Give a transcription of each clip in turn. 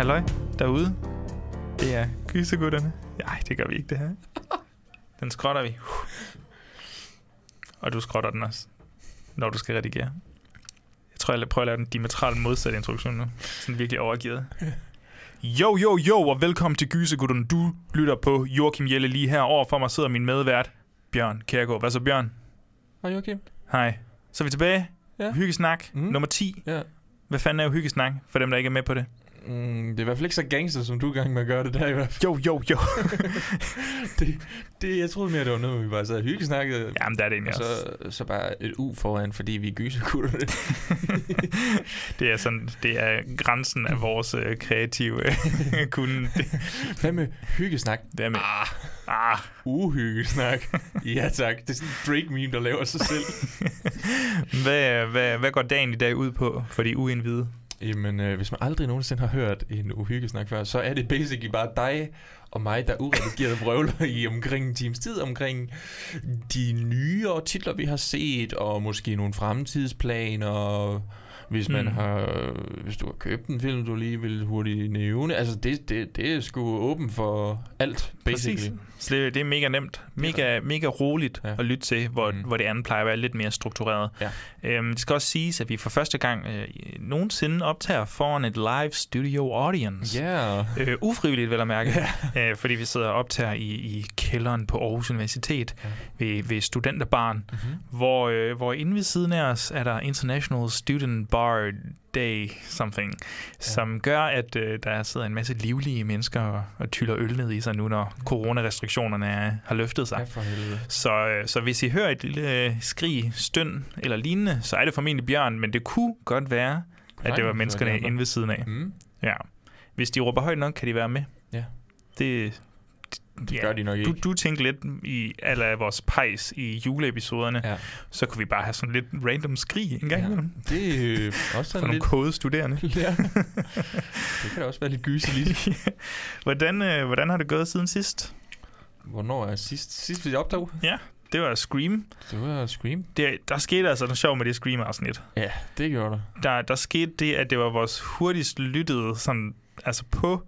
Halløj derude. Det er gysergutterne. Nej, det gør vi ikke, det her. Den skrotter vi. Og du skrotter den også, når du skal redigere. Jeg tror, jeg prøver at lave den diametralt modsatte introduktion nu. Sådan virkelig overgivet. Jo, jo, jo, og velkommen til Gysergutterne. Du lytter på Joachim Jelle lige her. Over for mig sidder min medvært, Bjørn Kærgaard. Hvad så, Bjørn? Hej Joachim. Hej. Så er vi tilbage. Ja. Hyggesnak, Mhm. nummer 10. Ja. Hvad fanden er jo hyggesnak, for dem, der ikke er med på det? Mm, det er i hvert fald ikke så gangster, som du er i gang med at gøre det der i hvert fald. Jo, jo, jo. Det, det, jeg troede mere, det var noget, vi bare sad og hyggesnakkede. Jamen, der er det egentlig og også. så, så bare et U foran, fordi vi er gyserkutter. Det er sådan, det er grænsen af vores øh, kreative øh, kunde. Det, Hvad med hyggesnak? hvad med? Ah, Ah, uhyggesnak. ja tak, det er sådan en Drake-meme, der laver sig selv. hvad, hvad, hvad går dagen i dag ud på for de uindvidede? Jamen, øh, hvis man aldrig nogensinde har hørt en uhyggesnak før, så er det basically bare dig og mig, der uredigeret vrøvler i omkring en times tid omkring de nyere titler, vi har set, og måske nogle fremtidsplaner, hvis man Hmm. har, hvis du har købt en film, du lige vil hurtigt nævne. Altså, det, det, det er sgu åben for alt, basically. Så det, det er mega nemt. Mega, mega roligt Ja. at lytte til, hvor, Mm. hvor det andet plejer at være lidt mere struktureret. Ja. Øhm, det skal også siges, at vi for første gang øh, nogensinde optager foran et live studio audience. Yeah. Øh, ufrivilligt, vel at mærke. øh, fordi vi sidder og optager i, i kælderen på Aarhus Universitet Ja. ved, ved studenterbarn, mm-hmm. hvor, øh, hvor inde ved siden af os er der International Student Bar Day something, ja. som gør, at øh, der sidder en masse livlige mennesker og, og tyller øl ned i sig nu, når coronarestriktionerne er, har løftet sig. ja. Så, øh, så hvis I hører et lille øh, skrig, støn eller lignende, så er det formentlig bjørn, men det kunne godt være, at det var menneskerne inde ved siden af. Mm. Ja. Hvis de råber højt nok, kan de være med. Ja. Det, Det ja. gør de nok ikke. Du, du tænkte lidt i alle vores pejs i juleepisoderne, Ja. så kunne vi bare have sådan lidt random skrig en gang Ja. imellem. Det er øh, også For sådan nogle lidt... kode studerende. Ja. det kan da også være lidt gyseligt. hvordan, øh, hvordan har det gået siden sidst? Hvornår er sidst, sidst vi optog? Det var Scream. Det var Scream. Det, der skete altså noget sjovt med det Scream-afsnit. Ja, det gjorde der. Der, der skete det, at det var vores hurtigst lyttede, sådan, altså på,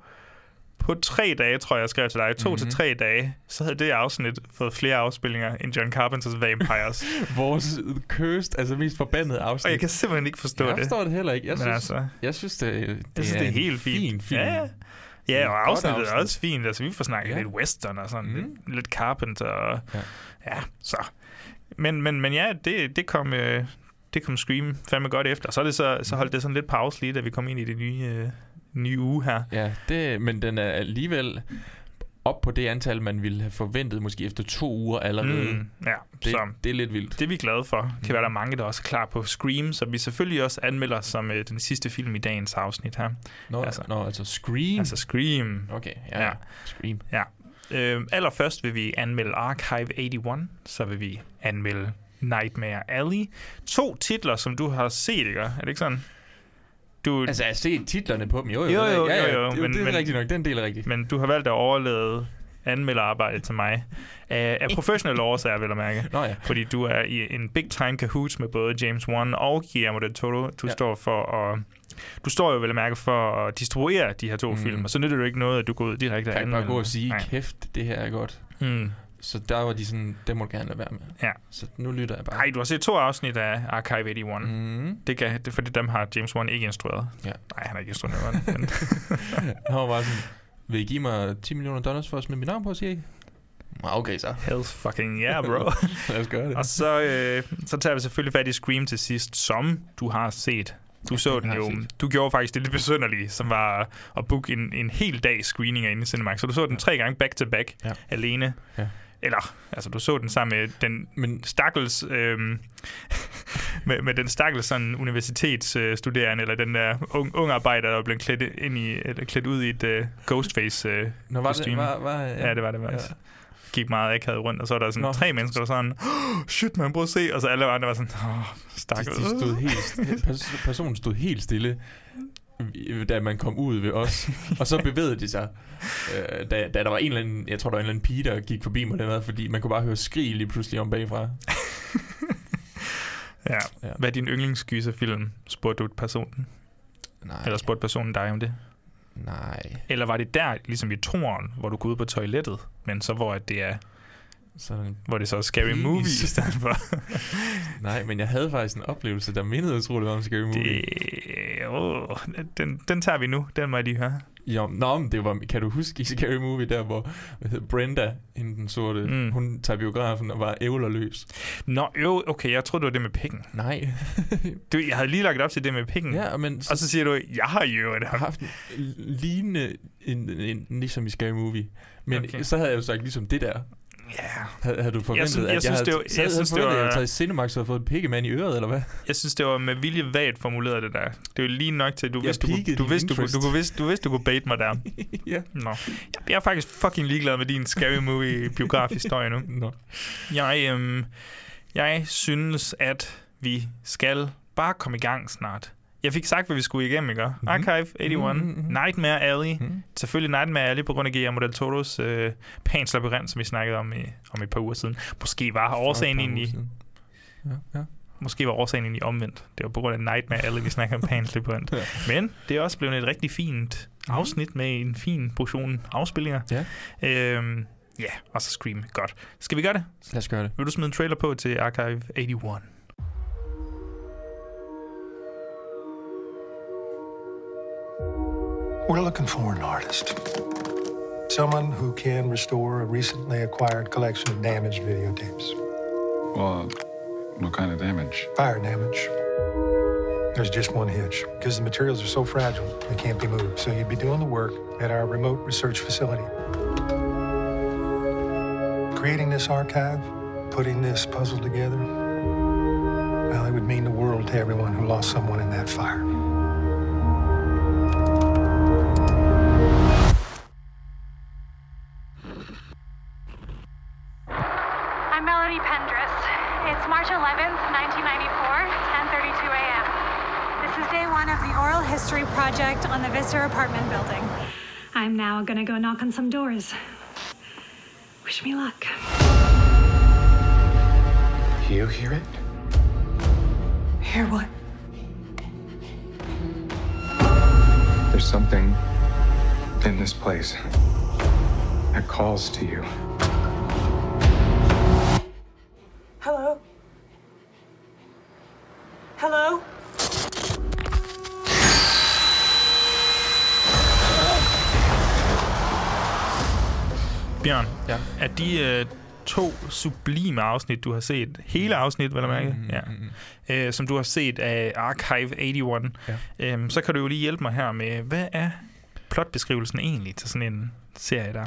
på tre dage, tror jeg, jeg skrev til dig, to mm-hmm. Mhm. til tre dage, så havde det afsnit fået flere afspillinger end John Carpenters Vampires. Vores cursed, altså mest forbandede afsnit. Og jeg kan simpelthen ikke forstå jeg det. forstår det heller ikke. Jeg Men synes, altså, jeg synes det, det, jeg synes, det er helt fint. Fin, fin. Ja, ja. Ja, og afsnittet er afsnit. også fint. Altså, vi får snakket Ja. lidt western og sådan, Mm. lidt, lidt Carpenter. Og, Ja. ja. så. Men, men, men ja, det, det kom... Øh, det kom Scream fandme godt efter. Så, er det så, så holdt det sådan lidt pause lige, da vi kom ind i det nye, øh, nye uge her. Ja, det, men den er alligevel op på det antal, man ville have forventet, måske efter to uger allerede. Mm, ja, Det, så det er lidt vildt. det er vi glade for. Det kan være, der er mange, der også er klar på Scream, så vi selvfølgelig også anmelder som øh, den sidste film i dagens afsnit her. Nå, altså- nå, altså Scream. Altså Scream. okay, ja, Ja. Scream. Øh, allerførst vil vi anmelde Archive 81, så vil vi anmelde Nightmare Alley. To titler, som du har set, ikke? Er det ikke sådan? Du, Altså, jeg har set titlerne på dem. Jo, jo, Jo, jo, ja, ja, jo, jo, det, men- det er men- rigtigt nok. Den del er rigtig. men du har valgt at overlade anmelderarbejdet til mig. Af, af professionelle årsager, vil jeg mærke. Nå ja. Fordi du er i en big time cahoots med både James Wan og Guillermo del Toro. Du Ja. står for at... Du står jo vel at mærke for at distribuere de her to Mm. film, og så nytter det jo ikke noget, at du går ud direkte Jeg og kan bare gå og sige, Nej. kæft, det her er godt. Mm. Så der var de sådan, det må du gerne lade være med. Ja. Så nu lytter jeg bare. Nej, du har set to afsnit af Archive 81. Mm. Det, kan, det fordi, dem har James Wan ikke instrueret. Ja. Nej, han har ikke instrueret. men, Han var bare sådan, vil I give mig 10 millioner dollars for at smide mit navn på, siger I? Okay, så. Hells fucking yeah, bro. Lad os gøre det. og så, øh, så tager vi selvfølgelig fat i Scream til sidst, som du har set. Du så den jo. set. Du gjorde faktisk det lidt besynderlige, som var at booke en, en hel dag screening inde i Cinemax. Så du så den tre gange back to back Ja. alene. Ja. Eller, altså du så den sammen med den Men stakkels øhm, med, med den stakkels sådan universitetsstuderende, eller den der ung, unge arbejder, der er blevet klædt, ind i, eller klædt ud i et uh, Ghostface uh, Nå, var det, kostume. var, var, Ja, ja, det var det faktisk. Ja. Gik meget akavet rundt, og så var der sådan Nå. Tre mennesker, der sådan, oh, shit man, prøv at se. Og så alle andre var sådan, åh, oh, De, stakkels. de stod helt, pers- personen stod helt stille, øh, da man kom ud ved os. Og så bevægede de sig, øh, da, da der var en eller anden, jeg tror, der var en eller anden pige, der gik forbi mig dernede, fordi man kunne bare høre skrig lige pludselig om bagfra. Ja. Ja. Hvad er din yndlingsgyserfilm? Spurgte du personen? Nej, Eller spurgte personen dig om det? nej. Eller var det der, ligesom i toren, hvor du går ud på toilettet, men så hvor at det er, Sådan, hvor det så er Scary Penis. Movie i stedet for? nej, men jeg havde faktisk en oplevelse, der mindede utroligt om Scary Movie. det, åh, den, den tager vi nu. Den må jeg lige høre. Jo, nå, men det var, kan du huske i Scary Movie, der hvor hvad hedder, Brenda, hende den sorte, mm. Mm. hun tager biografen og var ævlerløs. Nå, jo, okay, jeg troede, det var det med pikken. Nej. Du, jeg havde lige lagt op til det med pikken. ja, men Og så siger du, jeg har jo det haft en lignende, en, en, ligesom i Scary Movie. Men. Okay. så havde jeg jo sagt ligesom det der. Ja. Havde, havde du forventet, synes- jeg at synes, jeg havde, det var- jeg havde synes, det forventet, at jeg var- havde taget Cinemax og fået en pikkemand i øret, eller hvad? Jeg synes, det var med vilje vagt formuleret, det der. Det er jo lige nok til, at du Jeg vidste, du, kunne- du, vidste, du, kunne- du, kunne vidste, du vidste, du kunne bait mig der. ja. Nå. Jeg, jeg er faktisk fucking ligeglad med din Scary Movie biografhistorie nu. Nå. Jeg, øhm, jeg synes, at vi skal bare komme i gang snart. Jeg fik sagt, hvad vi skulle igennem, ikke? Mm-hmm. Archive 81, Mhm, mm-hmm. mhm. Nightmare Alley. Mhm. Mm. Selvfølgelig Nightmare Alley på grund af Guillermo del Toros øh, Pans Labyrinth, som vi snakkede om, i, om et par uger siden. Måske var årsagen egentlig. Ja, ja. måske var årsagen egentlig omvendt. Det var på grund af Nightmare Alley, vi snakker om Pans Labyrinth. Ja. Men det er også blevet et rigtig fint afsnit med en fin portion afspillinger. Ja. Øhm, ja, og så Scream. Godt. Skal vi gøre det? Lad os gøre det. Vil du smide en trailer på til Archive 81? We're looking for an artist. Someone who can restore a recently acquired collection of damaged videotapes. Well, what kind of damage? Fire damage. There's just one hitch. Because the materials are so fragile, they can't be moved. So you'd be doing the work at our remote research facility. Creating this archive, putting this puzzle together, well, it would mean the world to everyone who lost someone in that fire. Project on the Vista apartment building. I'm now gonna go knock on some doors. Wish me luck. You hear it? Hear what? There's something in this place that calls to you. Hello? Hello? Bjørn, Ja. er de øh, to sublime afsnit, du har set, hele afsnit, vil jeg mærke, Mm, ja, øh, som du har set af Archive 81, Ja. øhm, så kan du jo lige hjælpe mig her med, hvad er plotbeskrivelsen egentlig til sådan en serie der?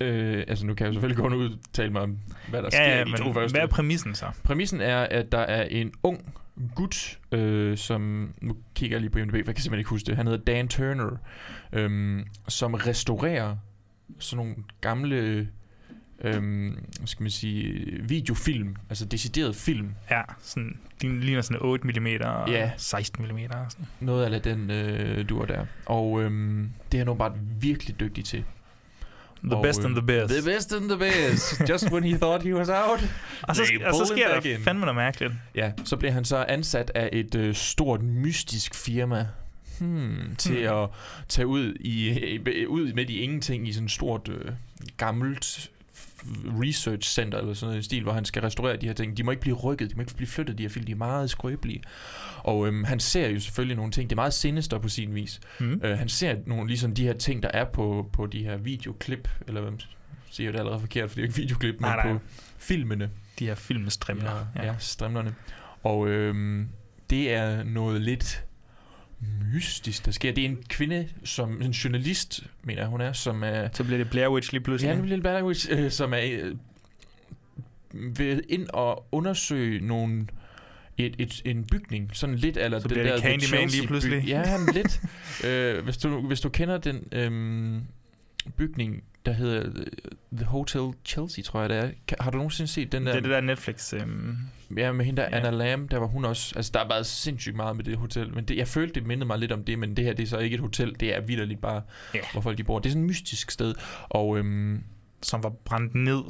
Øh, altså, nu kan jeg selvfølgelig kun udtale mig om, hvad der sker Ja, ja, i de to men første. hvad er præmissen så? Præmissen er, at der er en ung gut, øh, som... Nu kigger jeg lige på IMDb, for jeg kan simpelthen ikke huske det. Han hedder Dan Turner, øh, som restaurerer sådan nogle gamle... Øhm, hvad skal man sige, videofilm, altså decideret film, Ja, sådan, de ligner sådan 8 mm og Ja. 16 mm. Og sådan. noget af den øh, duer der. Og øhm, det er han åbenbart virkelig dygtig til. The Og, best and the best. The best and the best. Just when he thought he was out. og så, og så sker der fandme noget mærkeligt. Ja, så bliver han så ansat af et øh, stort mystisk firma hmm, til Hmm. at tage ud i ud midt i ingenting i sådan et stort øh, gammelt research center eller sådan noget i en stil, hvor han skal restaurere de her ting. De må ikke blive rykket, de må ikke blive flyttet, de her film, de er meget skrøbelige. Og øhm, han ser jo selvfølgelig nogle ting, det er meget sinister på sin vis. Mm. Øh, han ser nogle ligesom de her ting, der er på, på de her videoklip, eller hvad siger jeg det allerede forkert, for det er jo ikke videoklip, men Nej, nej. på filmene. De her filmstrimler. Ja, ja strimlerne. Og øhm, det er noget lidt mystisk, der sker. Det er en kvinde, som en journalist, mener hun er, som er... Så bliver det Blair Witch lige pludselig. Ja, en lille Blair Witch, øh, som er øh, ved ind og undersøge nogle et, et, en bygning, sådan lidt eller Så bliver det Candyman lige pludselig. Ja, men lidt. øh, hvis, du, hvis du kender den øhm, bygning, der hedder øh, The Hotel Chelsea, tror jeg det er. Kan, har du nogensinde set den der? Det er det der Netflix... Øhm, Ja, med hende der, Ja. Anna Lam, der var hun også... Altså, der er bare sindssygt meget med det hotel. Men det, jeg følte, det mindede mig lidt om det, men det her, det er så ikke et hotel. Det er vidderligt bare, Ja. hvor folk de bor. Det er sådan et mystisk sted. Og øhm, som var brændt ned.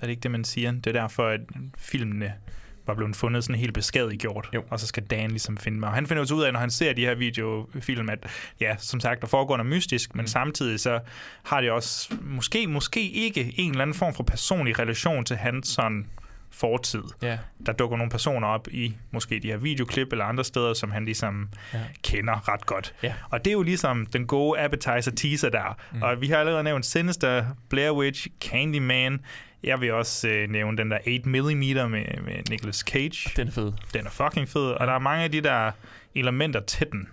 Er det ikke det, man siger? Det er derfor, at filmene var blevet fundet sådan helt beskadigjort. Jo. Og så skal Dan ligesom finde mig. Og han finder jo så ud af, når han ser de her videofilm, at ja, som sagt, der foregår noget mystisk, men Mm. samtidig så har det også måske, måske ikke en eller anden form for personlig relation til hans sådan fortid. ja, Der dukker nogle personer op i måske de her videoklip eller andre steder, som han ligesom Ja. kender ret godt. Ja. Og det er jo ligesom den gode appetizer teaser der. Mm. Og vi har allerede nævnt Sinister, Blair Witch, Candyman. Jeg vil også øh, nævne den der 8mm med, med Nicolas Cage. den er fed. Den er fucking fed, og der er mange af de der elementer til den.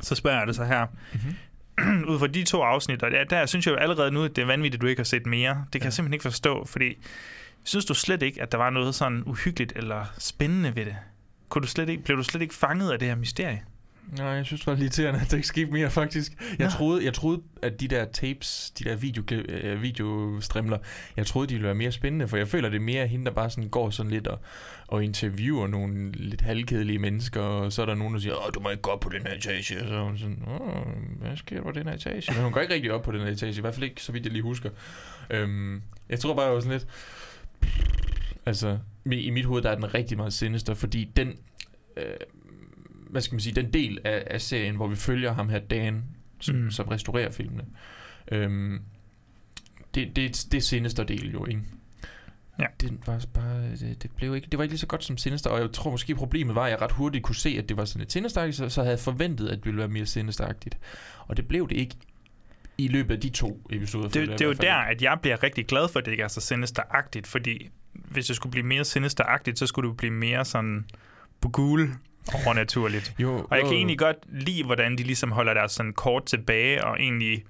Så spørger jeg det så her. Mm-hmm. Ud fra de to afsnit, og der, der synes jeg jo allerede nu, at det er vanvittigt, at du ikke har set mere. Det kan ja. jeg simpelthen ikke forstå, fordi synes du slet ikke, at der var noget sådan uhyggeligt eller spændende ved det? Kunne du slet ikke, blev du slet ikke fanget af det her mysterie? Nej, jeg synes det var irriterende, at der ikke skete mere, faktisk. Jeg Nå. troede, jeg troede, at de der tapes, de der videoklip, øh, videostrimler, jeg troede, de ville være mere spændende, for jeg føler, det er mere hende, der bare sådan går sådan lidt og, og interviewer nogle lidt halvkedelige mennesker, og så er der nogen, der siger, åh, du må ikke gå op på den her etage, og så er hun sådan, åh, hvad sker der på den her etage? Men hun går ikke rigtig op på den her etage, i hvert fald ikke, så vidt jeg lige husker. Øhm, jeg tror bare, jeg var sådan lidt, altså, i mit hoved, der er den rigtig meget sinister, fordi den, øh, hvad skal man sige, den del af, af serien, hvor vi følger ham her, Dan, som, mm. Som restaurerer filmene, øhm, det, det, det er Sinister del jo, ikke? Ja. Det var bare, det, det, blev ikke, det var ikke lige så godt som Sinister, og jeg tror måske problemet var, at jeg ret hurtigt kunne se, at det var sådan et Sinister, så, så havde jeg forventet, at det ville være mere Sinister-agtigt. Og det blev det ikke i løbet af de to episoder. Det, jeg det er jo der, at jeg bliver rigtig glad for, at det ikke er så sinister-agtigt, fordi hvis det skulle blive mere sinister-agtigt, så skulle det jo blive mere sådan på gul overnaturligt. Jo, Og jeg kan jo. egentlig godt lide, hvordan de ligesom holder deres sådan kort tilbage, og egentlig,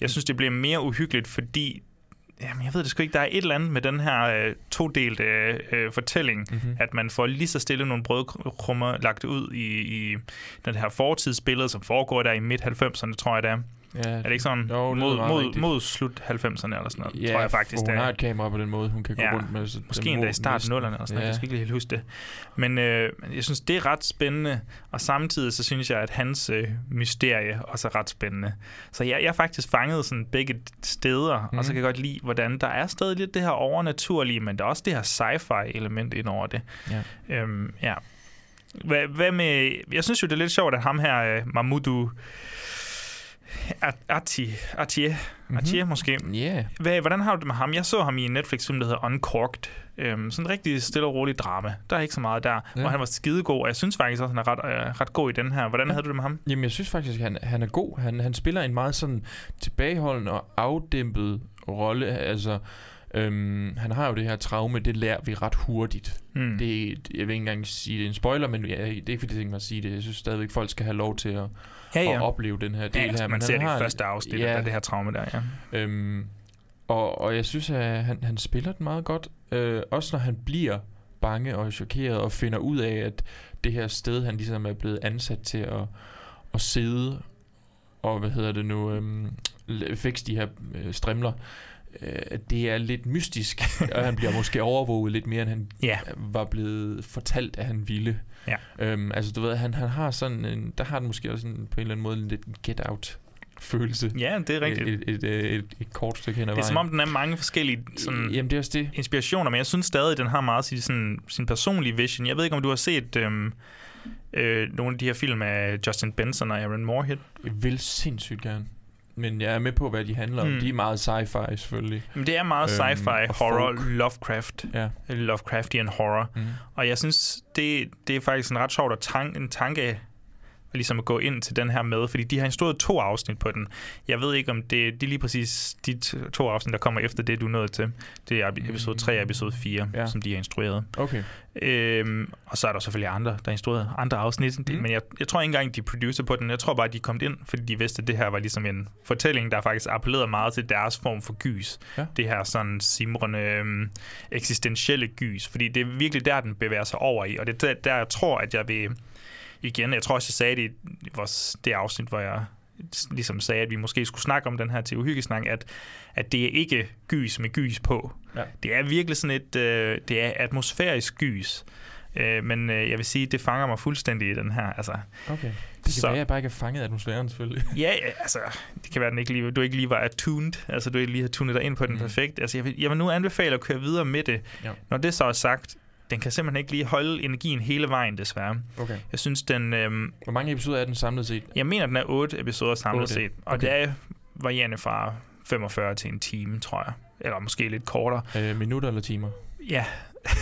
jeg synes, det bliver mere uhyggeligt, fordi, jamen jeg ved det sgu ikke, der er et eller andet med den her øh, todelte øh, fortælling, Mhm. at man får lige så stille nogle brødkrummer lagt ud i, i den her fortidsbillede, som foregår der i midt-90'erne, tror jeg det er. Ja, Er det ikke sådan? Jo, mod, mod, rigtigt. mod slut 90'erne eller sådan noget, Ja, tror jeg faktisk, det hun har et kamera på den måde, hun kan gå Ja, rundt med. Så Måske endda i starten af 0'erne, eller sådan, ja. Jeg skal ikke helt huske det. Men øh, jeg synes, det er ret spændende, og samtidig så synes jeg, at hans øh, mysterie også er ret spændende. Så jeg, jeg er faktisk fanget sådan begge steder, mm. og så Mhm. kan jeg godt lide, hvordan der er stadig lidt det her overnaturlige, men der er også det her sci-fi element ind over det. Ja. Øhm, ja. Hvad, hvad med... Jeg synes jo, det er lidt sjovt, at ham her, øh, Mahmoudou Atie, Mhm. Atie måske, Ja, hvad, hvordan har du det med ham? Jeg så ham i en Netflix-film, der hedder Uncorked. Øhm, sådan en rigtig stille og rolig drama. Der er ikke så meget der. Ja. Og han var skidegod, og jeg synes faktisk også, at han er ret, øh, ret god i den her. Hvordan Ja. havde du det med ham? Jamen, jeg synes faktisk, at han, han er god. Han, han spiller en meget sådan tilbageholdende og afdæmpet rolle. Altså, øhm, han har jo det her traume, det lærer vi ret hurtigt. Mm. Det, jeg vil ikke engang sige, det er en spoiler, men ja, det er ikke, fordi jeg tænker mig at sige det. Jeg synes stadigvæk, folk skal have lov til at, ja, at ja. opleve den her del ja, her. altså, man ser det har i første afsnit ja, af det her traume der, ja. Øhm, og, og jeg synes, at han, han spiller den meget godt. Øh, også når han bliver bange og chokeret og finder ud af, at det her sted, han ligesom er blevet ansat til at, at sidde og, hvad hedder det nu, øhm, fikse de her øh, strimler, øh, at det er lidt mystisk, og han bliver måske overvåget lidt mere, end han Ja. var blevet fortalt, at han ville. Ja. Øhm, altså du ved, han, han har sådan en, der har han måske også en, på en eller anden måde en lidt get-out følelse. Ja, det er rigtigt. Et, et, et, et, et kort stykke hen ad Det er som om, den er mange forskellige sådan, Jamen, det er også det. inspirationer, men jeg synes stadig, den har meget sin, sådan, sin personlige vision. Jeg ved ikke, om du har set øhm, øh, nogle af de her film af Justin Benson og Aaron Moorhead. Jeg vil sindssygt gerne. Men jeg er med på, hvad de handler om. Mm. De er meget sci-fi, selvfølgelig. Men det er meget Øhm, sci-fi, horror, folk. Lovecraft. Ja. Lovecraftian horror. Mm. Og jeg synes, det, det er faktisk en ret sjovt at tank, en tanke ligesom at gå ind til den her med, fordi de har instrueret to afsnit på den. Jeg ved ikke, om det, det er lige præcis de to afsnit, der kommer efter det, du nået til. Det er episode 3 og episode 4, Ja. som de har instrueret. Okay. Øhm, og så er der selvfølgelig andre, der har instrueret andre afsnit. Mm. Men jeg, jeg tror ikke engang, de er producer på den. Jeg tror bare, de kom ind, fordi de vidste, at det her var ligesom en fortælling, der faktisk appellerede meget til deres form for gys. Ja. Det her sådan simrende øhm, eksistentielle gys. Fordi det er virkelig der, den bevæger sig over i. Og det er der, der jeg tror, at jeg vil... Igen, jeg tror også, jeg sagde det i vores, det afsnit, hvor jeg ligesom sagde, at vi måske skulle snakke om den her til uhyggesnak, at, at det er ikke gys med gys på. Ja. Det er virkelig sådan et, øh, det er atmosfærisk gys. Øh, men øh, jeg vil sige, det fanger mig fuldstændig i den her. Altså, Okay. Det kan Så- være, at jeg bare ikke har fanget atmosfæren, selvfølgelig. ja, ja, altså, det kan være, at den ikke lige, du ikke lige var attuned, altså du ikke lige har tunet dig ind på den mm. perfekt. Altså, jeg vil, jeg vil nu anbefale at køre videre med det. Ja. Når det så er sagt, den kan simpelthen ikke lige holde energien hele vejen, desværre. Okay. Jeg synes, den... Øhm, Hvor mange episoder er den samlet set? jeg mener, den er otte episoder samlet Otte. set. Og Okay. det er varierende fra 45 til en time, tror jeg. Eller måske lidt kortere. Øh, minutter eller timer? Ja.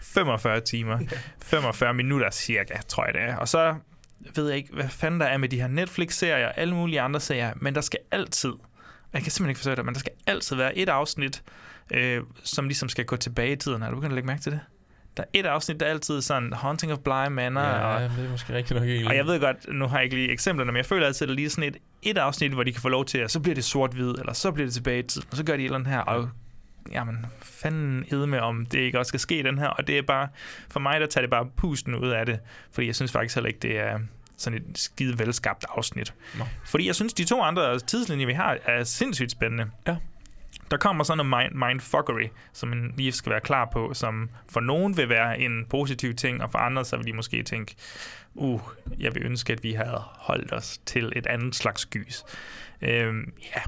45 timer. 45 minutter cirka, tror jeg det er. Og så ved jeg ikke, hvad fanden der er med de her Netflix-serier og alle mulige andre serier, men der skal altid, og jeg kan simpelthen ikke forstå det, men der skal altid være et afsnit, øh, som ligesom skal gå tilbage i tiden. Har du begyndt at lægge mærke til det? Der er et afsnit, der er altid sådan Haunting of Bly Manor, og Ja, det er måske rigtigt nok egentlig. og jeg ved godt, nu har jeg ikke lige eksemplerne, men jeg føler altid, at der er lige sådan et, et afsnit, hvor de kan få lov til, at så bliver det sort-hvid, eller så bliver det tilbage i tiden, og så gør de et eller andet her, og jamen, fanden ede med, om det ikke også skal ske den her, og det er bare, for mig, der tager det bare pusten ud af det, fordi jeg synes faktisk heller ikke, det er sådan et skide velskabt afsnit. Nå. Fordi jeg synes, de to andre tidslinjer, vi har, er sindssygt spændende. Ja. Der kommer sådan noget mind, mindfuckery, som man lige skal være klar på, som for nogen vil være en positiv ting, og for andre så vil de måske tænke, uh, jeg vil ønske, at vi havde holdt os til et andet slags gys. Øhm, ja.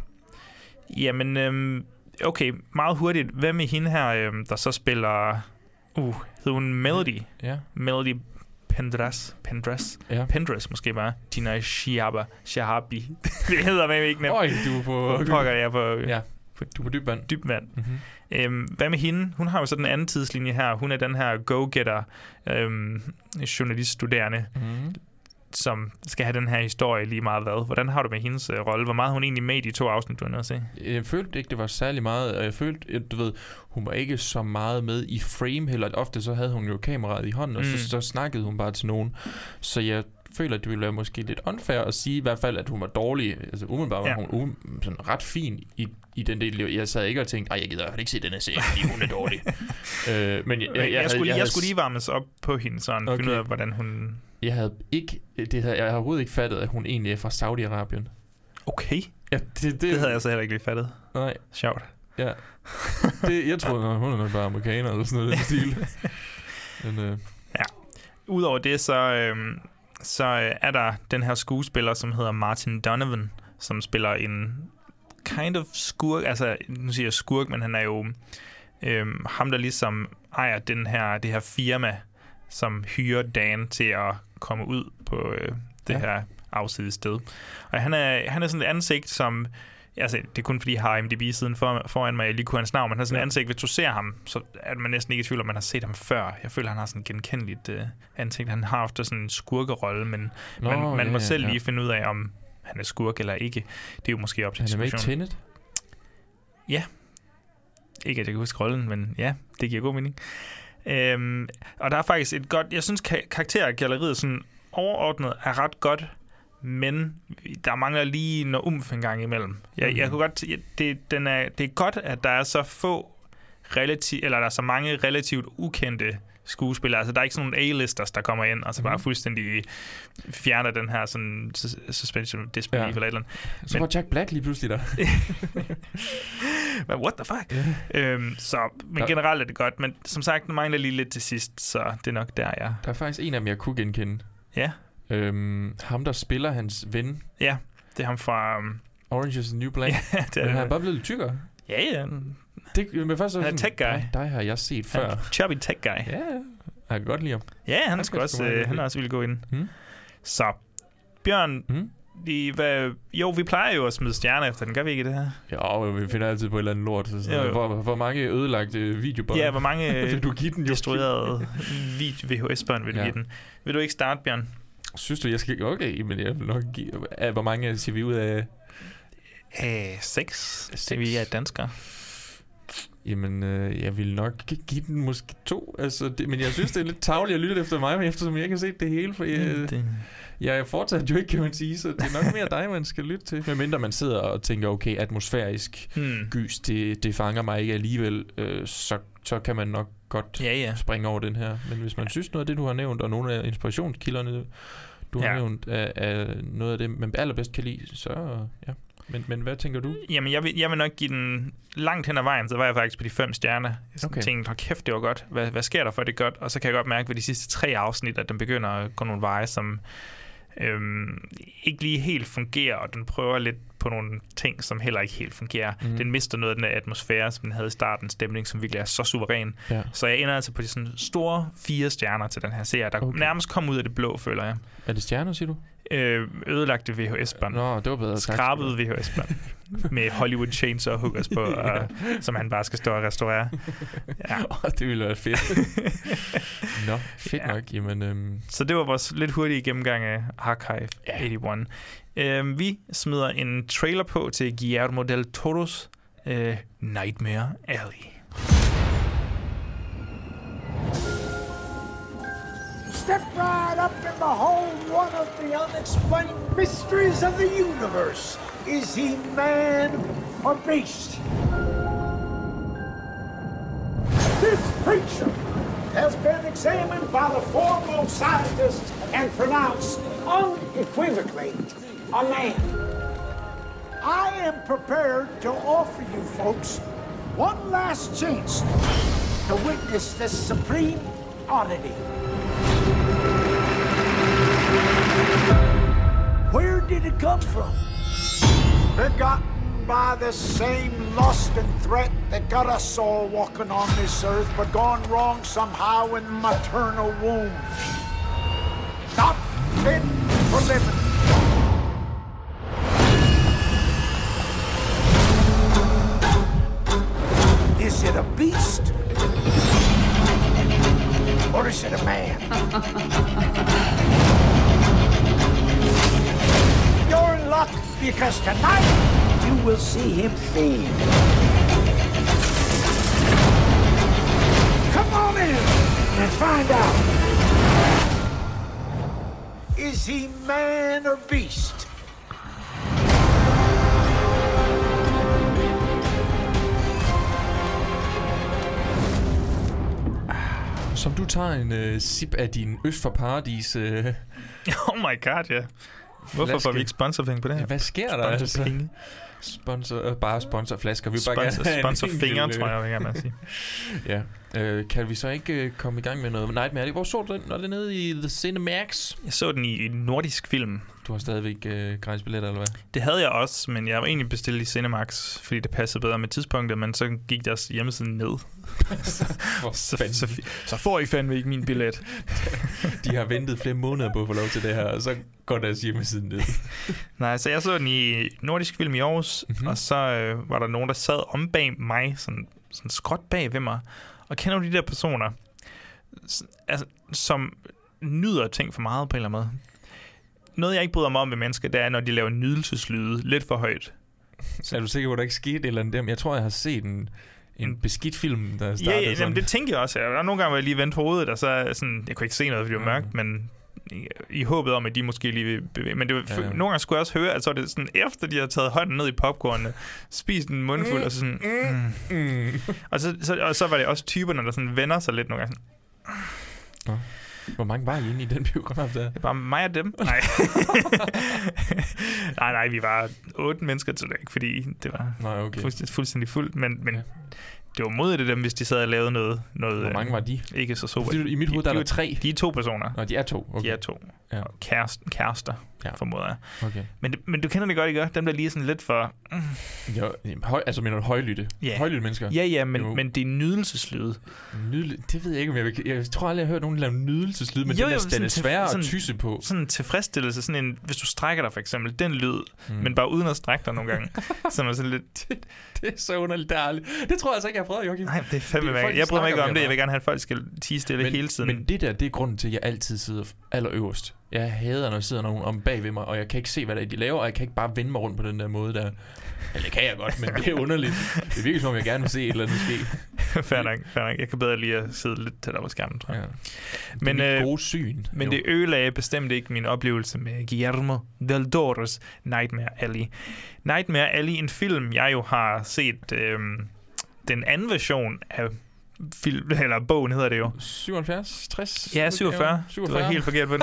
Jamen, øhm, okay, meget hurtigt. Hvad med hende her, øhm, der så spiller... Uh, hedder hun Melody? Ja. Melody Pendras. Pendras? Ja. Pendras måske bare. Tina Shiaba. Shahabi. det hedder mig ikke nemt. Øj, du er på... Pokker jeg på, Ja, du på dyb vand. dyb vand. Mm-hmm. Øhm, hvad med hende? Hun har jo så den anden tidslinje her. Hun er den her go-getter øhm, journaliststuderende, Mm-hmm. som skal have den her historie lige meget hvad. Hvordan har du med hendes øh, rolle? Hvor meget hun egentlig med i de to afsnit, du er at se? Jeg følte ikke, det var særlig meget, og jeg følte, at, du ved, hun var ikke så meget med i frame heller. Ofte så havde hun jo kameraet i hånden, og Mm. så, så snakkede hun bare til nogen. Så jeg føler, at det ville være måske lidt unfair at sige i hvert fald, at hun var dårlig. Altså umiddelbart var Ja. hun um, sådan ret fin i, i den del. Jeg sad ikke og tænkte, ej, jeg gider ikke se den her serie, fordi hun er dårlig. øh, men jeg, Jeg, jeg, jeg, skulle, lige, jeg, havde- skulle lige varmes op på hende, sådan okay. finde ud af, hvordan hun... Jeg havde ikke, det havde, jeg havde overhovedet ikke fattet, at hun egentlig er fra Saudi-Arabien. Okay. Ja, det, det, Det havde jeg så heller ikke lige fattet. Nej, Sjovt. ja. Det, jeg troede, at hun er nok bare amerikaner eller sådan noget i stil. Men, øh, Udover det, så, øhm, så øh, er der den her skuespiller, som hedder Martin Donovan, som spiller en kind of skurk, altså nu siger jeg skurk, men han er jo øhm, ham, der ligesom ejer den her, det her firma, som hyrer Dan til at komme ud på øh, det Ja. ja. her afsides sted. Og han er, han er sådan et ansigt, som Altså, det er kun fordi, jeg har IMDb-siden for, foran mig, jeg lige kunne hans navn, men han har sådan et Ja. ansigt, hvis du ser ham, så er man næsten ikke i tvivl om, man har set ham før. Jeg føler, han har sådan et genkendeligt øh, ansigt. Han har ofte sådan en skurkerolle, men Nå, man, man ja, må ja, selv ja. lige finde ud af, om han er skurk eller ikke. Det er jo måske op til han er med i. Tenet. Ikke at jeg kan huske rollen, men ja, det giver god mening. Øhm, og der er faktisk et godt... Jeg synes, ka- karaktergalleriet sådan overordnet er ret godt, men der mangler lige noget umf en gang imellem. Jeg, Mhm. jeg kunne godt... Det, den er, det er godt, at der er så få relativt... Eller der er så mange relativt ukendte skuespillere. Altså, der er ikke sådan nogle A-listers, der kommer ind, og så bare Mhm. fuldstændig fjerner den her sådan sus- suspension disbelief Ja. eller et eller andet. Så var Jack Black lige pludselig der. Men what the fuck? Ja. Øhm, så, men Der- generelt er det godt, men som sagt, den mangler lige lidt til sidst, så det er nok der, jeg... Der er faktisk en af dem, jeg kunne genkende. Ja, Øhm, ham, der spiller hans ven, ja, det er ham fra... Um, Orange is the New Black. ja, det Men han er er, bare blevet lidt tykkere. ja, ja, Det, men først Han er sådan, tech guy. "Dig- Dig har jeg set han før. er chubby tech guy. Ja, jeg kan godt lide ham. Ja, han, Han skal også, øh, han er også ville gå ind. Hmm? Så, Bjørn, Hmm? de, hvad, jo, vi plejer jo at smide stjerner efter den, gør vi ikke det her? Ja, og vi finder altid på et eller andet lort. Så sådan, Jo, jo. Hvor, hvor mange ødelagte videobånd Ja, hvor mange vil du give den? Jo? destruerede VHS-bånd vil du Ja. give den? Vil du ikke starte, Bjørn? Synes du, jeg skal... Okay, men jeg vil nok give... Hvor mange siger vi ud af... Øh, seks. Det vi er danskere. Jamen, øh, jeg vil nok gi- give den måske to. Altså, det, men jeg synes, det er lidt tavligt at lytte efter mig, men eftersom jeg ikke har set det hele, for jeg, det- jeg er fortsat jo ikke, kan man sige, så det er nok mere dig, man skal lytte til. Medmindre man sidder og tænker, okay, atmosfærisk Hmm. gys, det, det fanger mig ikke alligevel, øh, så, så kan man nok godt Ja, ja. springe over den her. Men hvis man synes noget af det, du har nævnt, og nogle af inspirationskilderne, du har Ja. nævnt, er, er noget af det, man allerbedst kan lide, så ja. Men, men hvad tænker du? Jamen, jeg vil, jeg vil nok give den langt hen ad vejen, så var jeg faktisk på de fem stjerner. Jeg Okay. tænkte, hold kæft, det var godt. Hvad, hvad sker der for, det er godt? Og så kan jeg godt mærke ved de sidste tre afsnit, at den begynder at gå nogle veje, som øhm, ikke lige helt fungerer, og den prøver lidt på nogle ting, som heller ikke helt fungerer. Mm. Den mister noget af den atmosfære, som den havde i starten, stemning, som virkelig er så suveræn. Ja. Så jeg ender altså på de sådan store fire stjerner til den her serie, der okay. nærmest kom ud af det blå, føler jeg. Er det stjerner, siger du? Øh, ødelagte VHS-bånd. Nå, det var bedre. Skrabet VHS-bånd. med Hollywood Chainsaw hookers på, og, som han bare skal stå og restaurere. Ja. det ville være fedt. Nå, fedt Ja. nok. Jamen, øhm, Så det var vores lidt hurtige gennemgang af Archive Ja. 81. Øhm, vi smider en trailer på til Guillermo del Toros øh, Nightmare Alley. Step right up and behold one of the unexplained mysteries of the universe. Is he man or beast? This creature has been examined by the foremost scientists and pronounced unequivocally a man. I am prepared to offer you folks one last chance to witness this supreme oddity. Where did it come from? Begotten by the same lust and threat that got us all walking on this earth, but gone wrong somehow in maternal womb. Not fit for living. Because tonight you will see him feed. Come on in and find out. Is he man or beast? som du tager en øh, sip af din Øst for Paradis øh, Oh my god, ja. Hvorfor får vi ikke sponsorpenge på det her? Hvad sker der altså? Sponsor, øh, bare sponsorflasker. Vi vil bare Sponsor, gerne sponsor fingre, tror jeg, jeg gerne sige. Ja. Øh, kan vi så ikke øh, komme i gang med noget Nightmare? Alley? Hvor så du den? Når det nede i The Cinemax? Jeg så den i en nordisk film. Du har stadigvæk øh, gratis billetter, eller hvad? Det havde jeg også, men jeg var egentlig bestilt i Cinemax, fordi det passede bedre med tidspunktet, men så gik deres hjemmeside ned. Så, fanden. så, så får I fandme ikke min billet. De har ventet flere måneder på at få lov til det her, og så går deres hjemmeside ned. Nej, så jeg så den i nordisk film i Aarhus, Mhm. mm-hmm. og så øh, var der nogen, der sad om bag mig, sådan, sådan skråt bag ved mig. Og kender du de der personer, s- altså, som nyder ting for meget på en eller anden måde? Noget, jeg ikke bryder mig om ved mennesker, det er, når de laver nydelseslyde lidt for højt. Så er du sikker på, at der ikke skete et eller andet dem? Jeg tror, jeg har set en, en beskidt film, der Ja, startede ja sådan. jamen, det tænkte jeg også. Der var nogle gange, hvor jeg lige vendte hovedet, og så sådan, jeg kunne ikke se noget, fordi det var mørkt, men i, i håbet om, at de måske lige vil bevæge. Men det var, Ja, ja, ja. nogle gange skulle jeg også høre, at så er det sådan, efter de har taget hånden ned i popcornene, spist en mundfuld, og så sådan, mm. Mm. Og, så, så, og så var det også typerne, der sådan vender sig lidt nogle gange. Sådan, Hvor mange var I inde i den biograf der? det bare mig og dem. Nej. nej, nej, vi var otte mennesker til det, ikke fordi det var Nej, okay. fuldstændig, fuldstændig fuldt, men, men det var mod det dem, hvis de sad og lavede noget, noget Hvor mange var de? øh, ikke så super. I mit hoved, der er de, der tre. De er to personer. Nå, de er to. Okay. De er to. Ja. Og kærester, kærester Ja. formoder jeg. Okay. Men, det- men du kender det godt, ikke? Dem der lige er sådan lidt for... Mm, Jo, høj, altså mener du højlytte? Ja. Højlytte mennesker? ja, ja, men, Jo. men det er nydelseslyde. Nydel, det ved jeg ikke, om jeg vil... Jeg tror aldrig, jeg har hørt nogen lave nydelseslyd, men Jo, den, jo, er, den er svær at tysse på. Sådan en tilfredsstillelse, sådan en, hvis du strækker dig for eksempel, den lyd, Mm. men bare uden at strække dig nogle gange. som er sådan lidt... Det er så underligt. Det, er aldrig. det tror jeg altså ikke, jeg har prøvet, Joachim. Nej, det er fandme Det er det, folk, Jeg bryder mig snakker ikke om det. Jeg vil gerne have, at folk skal tige stille men, hele tiden. Men det der, det er grunden til, at jeg altid sidder allerøverst. Jeg hader, når der sidder nogen om bag ved mig, og jeg kan ikke se, hvad det er, de laver, og jeg kan ikke bare vende mig rundt på den der måde der. Eller det kan jeg godt, men det er underligt. Det virker som om, jeg gerne vil se et eller andet ske. fair nok, fair nok. Jeg kan bedre lige at sidde lidt tættere på skærmen, tror jeg. Ja. Men, det er øh, gode syn. Men jo. det ødelagde bestemt ikke min oplevelse med Guillermo del Toro's Nightmare Alley. Nightmare Alley, en film, jeg jo har set øh, den anden version af film, eller bogen hedder det jo. 77, 60? Ja, 47. 47. Du var helt forkert på den.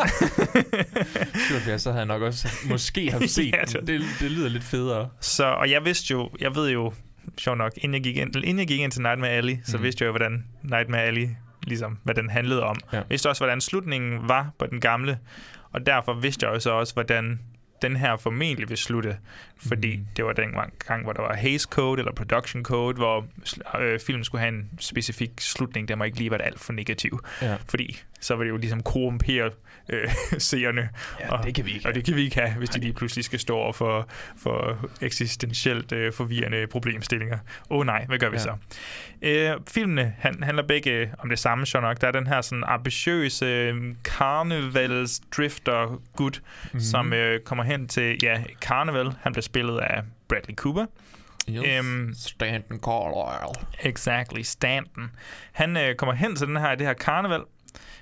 77, så havde jeg nok også måske haft set Ja, det- det, det, det lyder lidt federe. Så, og jeg vidste jo, jeg ved jo, sjov nok, inden jeg gik ind, inden jeg gik ind til Nightmare Alley, så Mhm. vidste jeg jo, hvordan Nightmare Alley, ligesom, hvad den handlede om. Ja. Jeg vidste også, hvordan slutningen var på den gamle, og derfor vidste jeg jo så også, hvordan den her formentlig vil slutte, fordi mm. det var den gang, hvor der var Hays Code eller Production Code, hvor øh, filmen skulle have en specifik slutning, der må ikke lige være alt for negativ, Ja. fordi så vil det jo ligesom korrumpere øh, seerne. Ja, og, det kan vi ikke Og det kan vi ikke have, hvis de lige pludselig skal stå over for, for eksistentielt øh, forvirrende problemstillinger. Åh oh, nej, hvad gør vi Ja. så? Øh, filmene han, handler begge om det samme, sjovt nok. Der er den her sådan ambitiøse øh, karnevals-drifter gut, Mhm. mm-hmm. som øh, kommer hen til ja, karneval. Han bliver spillet af Bradley Cooper. Yes. Øhm, Stanton Carlisle. Exactly, Stanton. Han øh, kommer hen til den her, det her karneval,